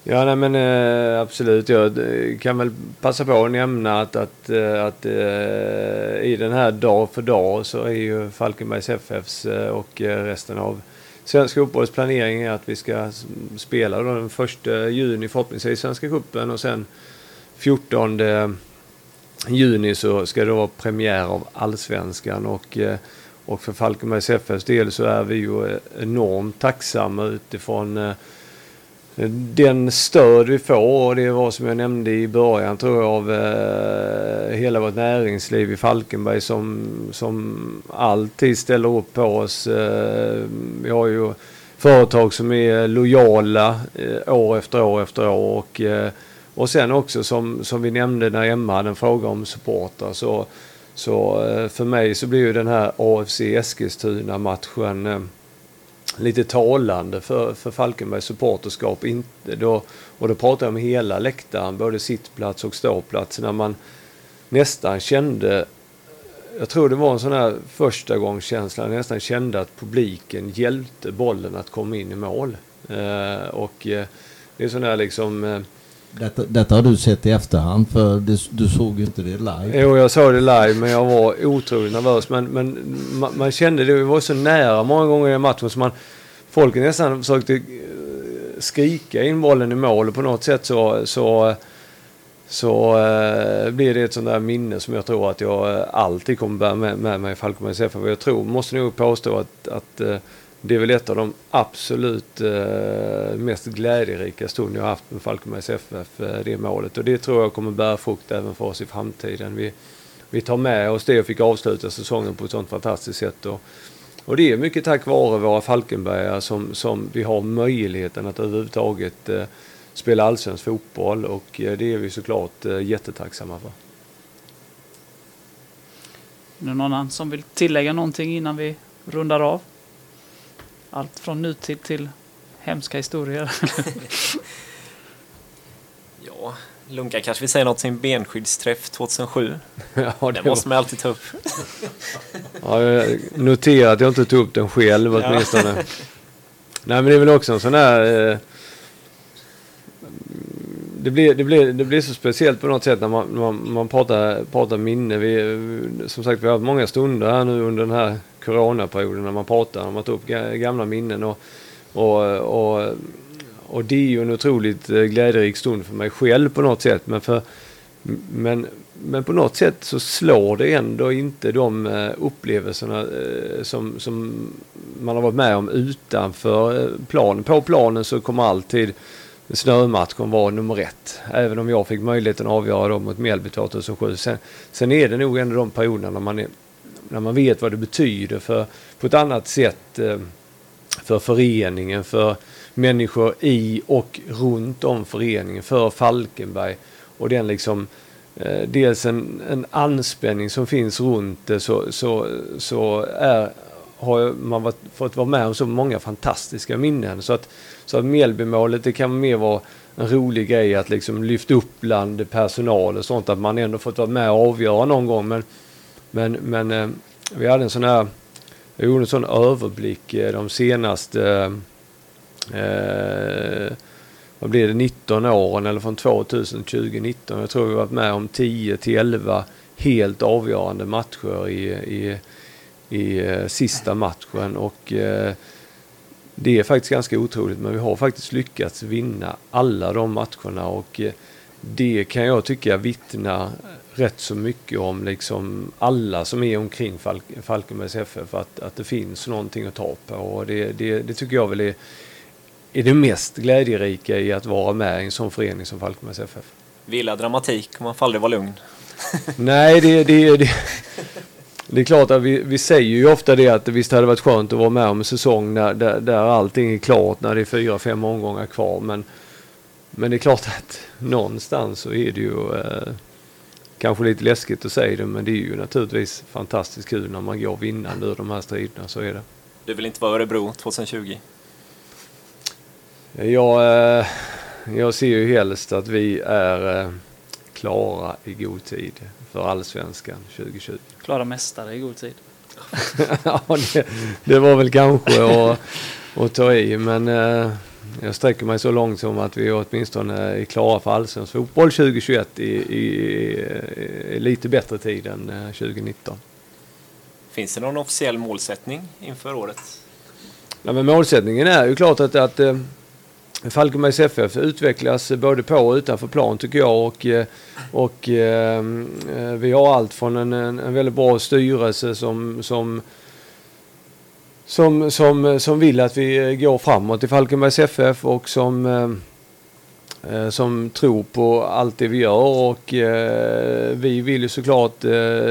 B: Ja, nej, men eh, absolut. Jag eh, kan väl passa på att nämna att, att, eh, att eh, i den här dag för dag så är ju Falkenbergs FFs eh, och eh, resten av Svenska fotbolls planering är att vi ska spela då den första juni förhoppningsvis i Svenska cupen och sen 14 juni så ska det vara premiär av Allsvenskan och eh, och för Falkenbergs FFs del så är vi ju enormt tacksamma utifrån den stöd vi får och det var som jag nämnde i början tror jag av eh, hela vårt näringsliv i Falkenberg som, som alltid ställer upp på oss. Eh, vi har ju företag som är lojala eh, år efter år efter år och, eh, och sen också som, som vi nämnde när Emma hade en fråga om supportrar så, så eh, för mig så blir ju den här AFC Eskilstuna matchen eh, lite talande för, för Falkenbergs supporterskap. Inte då, och då pratar jag om hela läktaren, både sittplats och ståplats, när man nästan kände jag tror det var en sån här första gångskänsla, nästan kände att publiken hjälpte bollen att komma in i mål. Eh, och eh, det är sån här liksom eh,
D: detta, detta, har du sett i efterhand för det, du såg ju inte det live.
B: Jo, jag såg det live men jag var otroligt nervös. Men, men man, man kände det, vi var så nära många gånger i matchen så man, folk nästan försökte eh, skrika in bollen i mål och på något sätt så, så, så uh, blir det ett sånt där minne som jag tror att jag eh, alltid kommer bära med, med mig i Falkenbergs FF. Jag tror, måste nog påstå att, att det är väl ett av de absolut eh, mest glädjerika stunder jag haft med Falkenbergs FF, eh, det målet. Och det tror jag kommer bära frukt även för oss i framtiden. Vi, vi tar med oss det och fick avsluta säsongen på ett sånt fantastiskt sätt. Och och det är mycket tack vare våra Falkenbergare som, som vi har möjligheten att överhuvudtaget eh, spela allsvensk fotboll och eh, det är vi såklart eh, jättetacksamma för.
A: Är det någon annan som vill tillägga någonting innan vi rundar av? Allt från nutid till hemska historier.
F: Ja, Lunka kanske vill säga något sin benskyddsträff 2007.
B: Ja,
F: Det måste man alltid ta upp.
B: Ja, jag noterar att jag inte tog upp den själv åtminstone. Nej men det är väl också en sån här... Eh, det, blir, det, blir, det blir så speciellt på något sätt när man, man, man pratar, pratar minne. Vi, som sagt vi har haft många stunder här nu under den här coronaperioden när man pratar om att ta upp gamla minnen. Och, och, och, och det är ju en otroligt eh, glädjerik stund för mig själv på något sätt. Men för, men, men på något sätt så slår det ändå inte de eh, upplevelserna eh, som, som man har varit med om utanför planen. På planen så kommer alltid snömatchen vara nummer ett. Även om jag fick möjligheten att avgöra dem mot Mjällby 2007. Sen, sen är det nog ändå de perioderna när man, är, när man vet vad det betyder för, på ett annat sätt eh, för föreningen, för människor i och runt om föreningen, för Falkenberg och den liksom eh, dels en, en anspänning som finns runt det så, så, så är, har man varit, fått vara med om så många fantastiska minnen. Så att, så att Mjällbymålet det kan mer vara en rolig grej att liksom lyfta upp bland personal och sånt. Att man ändå fått vara med och avgöra någon gång. Men, men, men eh, vi hade en sån här, jag gjorde en sån överblick eh, de senaste eh, eh, vad blir det, 19 åren eller från 2000 till 2019. Jag tror vi har varit med om 10 till 11 helt avgörande matcher i, i, i sista matchen och eh, det är faktiskt ganska otroligt men vi har faktiskt lyckats vinna alla de matcherna och det kan jag tycka vittnar rätt så mycket om liksom alla som är omkring Falk Falkenbergs FF att, att det finns någonting att ta på och det, det, det tycker jag väl är, är det mest glädjerika i att vara med i en sån förening som Falkenbergs FF.
F: Villa dramatik man får aldrig vara lugn.
B: Nej, det, det, det, det är klart att vi, vi säger ju ofta det att visst hade det varit skönt att vara med om en säsong när, där, där allting är klart, när det är fyra, fem omgångar kvar. Men, men det är klart att någonstans så är det ju eh, kanske lite läskigt att säga det, men det är ju naturligtvis fantastiskt kul när man går vinnande ur de här striderna, så är det.
F: Du vill inte vara Örebro 2020?
B: Jag, eh, jag ser ju helst att vi är eh, klara i god tid för allsvenskan 2020.
A: Klara mästare i god tid.
B: ja, det, det var väl kanske att, att ta i, men eh, jag sträcker mig så långt som att vi åtminstone är klara för allsvensk fotboll 2021 i, i, i lite bättre tid än eh, 2019.
F: Finns det någon officiell målsättning inför året?
B: Ja, men målsättningen är ju klart att, att eh, Falkenbergs FF utvecklas både på och utanför plan tycker jag och, eh, och eh, eh, vi har allt från en, en, en väldigt bra styrelse som, som som, som, som vill att vi eh, går framåt i Falkenbergs FF och som, eh, eh, som tror på allt det vi gör och eh, vi vill ju såklart eh,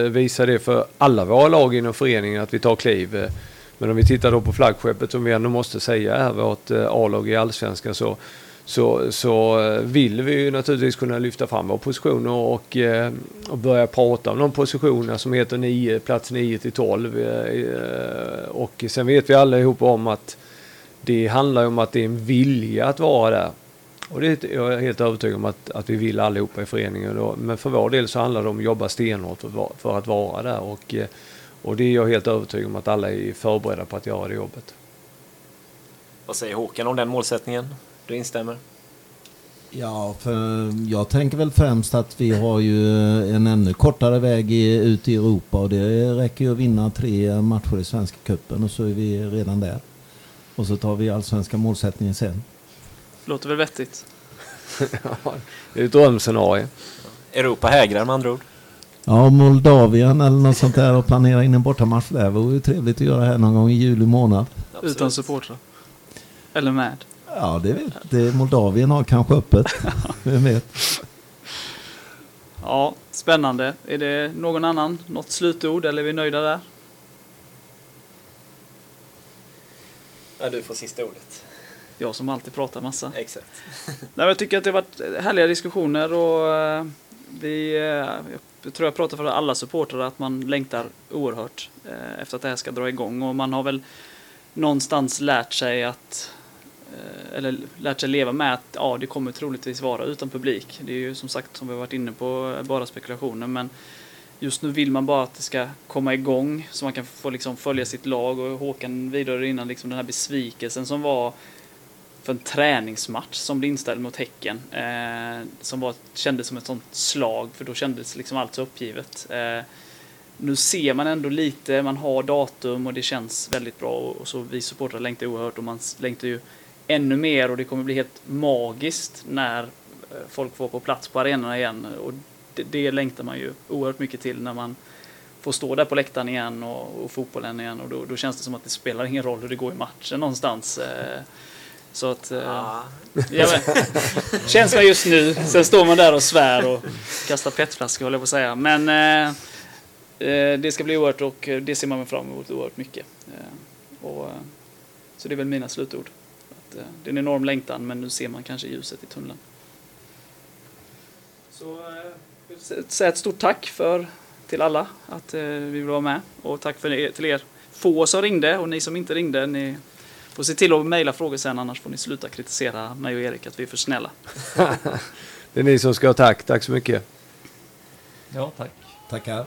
B: visa det för alla våra lag inom föreningen att vi tar kliv. Eh. Men om vi tittar då på flaggskeppet som vi ändå måste säga är vårt eh, A-lag i Allsvenskan så, så, så eh, vill vi ju naturligtvis kunna lyfta fram våra positioner och, eh, och börja prata om de positionerna som heter 9, plats 9 till 12. Eh, och sen vet vi allihopa om att det handlar om att det är en vilja att vara där. Och det är jag är helt övertygad om att, att vi vill allihopa i föreningen. Då. Men för vår del så handlar det om att jobba stenhårt för, att vara- där. Och, och det är jag helt övertygad om att alla är förberedda på att göra det jobbet.
F: Vad säger Håkan om den målsättningen? Du instämmer?
D: Ja, för jag tänker väl främst att vi har ju en ännu kortare väg i, ut i Europa och det räcker ju att vinna tre matcher i Svenska cupen och så är vi redan där. Och så tar vi allsvenska målsättningen sen.
A: Låter väl vettigt.
B: Det är ett drömscenario.
F: Europa hägrar med andra ord.
D: Ja, Moldavien eller något sånt där och planera in en bortamatch där vore ju trevligt att göra här någon gång i juli månad.
F: Absolut.
A: Utan supportrar. Eller med.
D: Ja, det vet det Moldavien har kanske öppet. Vem vet?
A: Ja, spännande. Är det någon annan? Något slutord eller är vi nöjda där?
F: Ja, du får sista ordet.
A: Jag som alltid pratar massa.
F: Exakt.
A: Nej, men jag tycker att det har varit härliga diskussioner och eh, vi, eh, jag tror jag pratar för alla supportrar att man längtar oerhört eh, efter att det här ska dra igång och man har väl någonstans lärt sig att Eh, eller lärt sig leva med att ja, det kommer troligtvis vara utan publik. Det är ju som sagt, som vi har varit inne på, bara spekulationer. Men just nu vill man bara att det ska komma igång så man kan få liksom följa sitt lag. Och Håkan vidare innan liksom den här besvikelsen som var för en träningsmatch som blev inställd mot Häcken. Eh, som var, kändes som ett sånt slag, för då kändes liksom allt så uppgivet. Eh, nu ser man ändå lite, man har datum och det känns väldigt bra. Och så vi supportrar längtar oerhört och man längtar ju ännu mer och det kommer bli helt magiskt när eh, folk får på plats på arenorna igen. Och det, det längtar man ju oerhört mycket till när man får stå där på läktaren igen och, och fotbollen igen och då, då, känns det som att det spelar ingen roll hur det går i matchen någonstans. Eh, så att... Eh, ja, men, känslan just nu. Sen står man där och svär och kastar petflaskor håller jag på att säga. Men eh, det ska bli oerhört och det ser man fram emot oerhört mycket. Och, så det är väl mina slutord. Att, eh, det är en enorm längtan men nu ser man kanske ljuset i tunneln. Så eh, jag vill säga ett stort tack för, till alla att eh, vi vill vara med. Och tack för er, till er få som ringde och ni som inte ringde. Ni får se till att mejla frågor sen annars får ni sluta kritisera mig och Erik att vi är för snälla.
B: Det är ni som ska ha tack. Tack så mycket.
E: Ja, tack.
D: Tackar.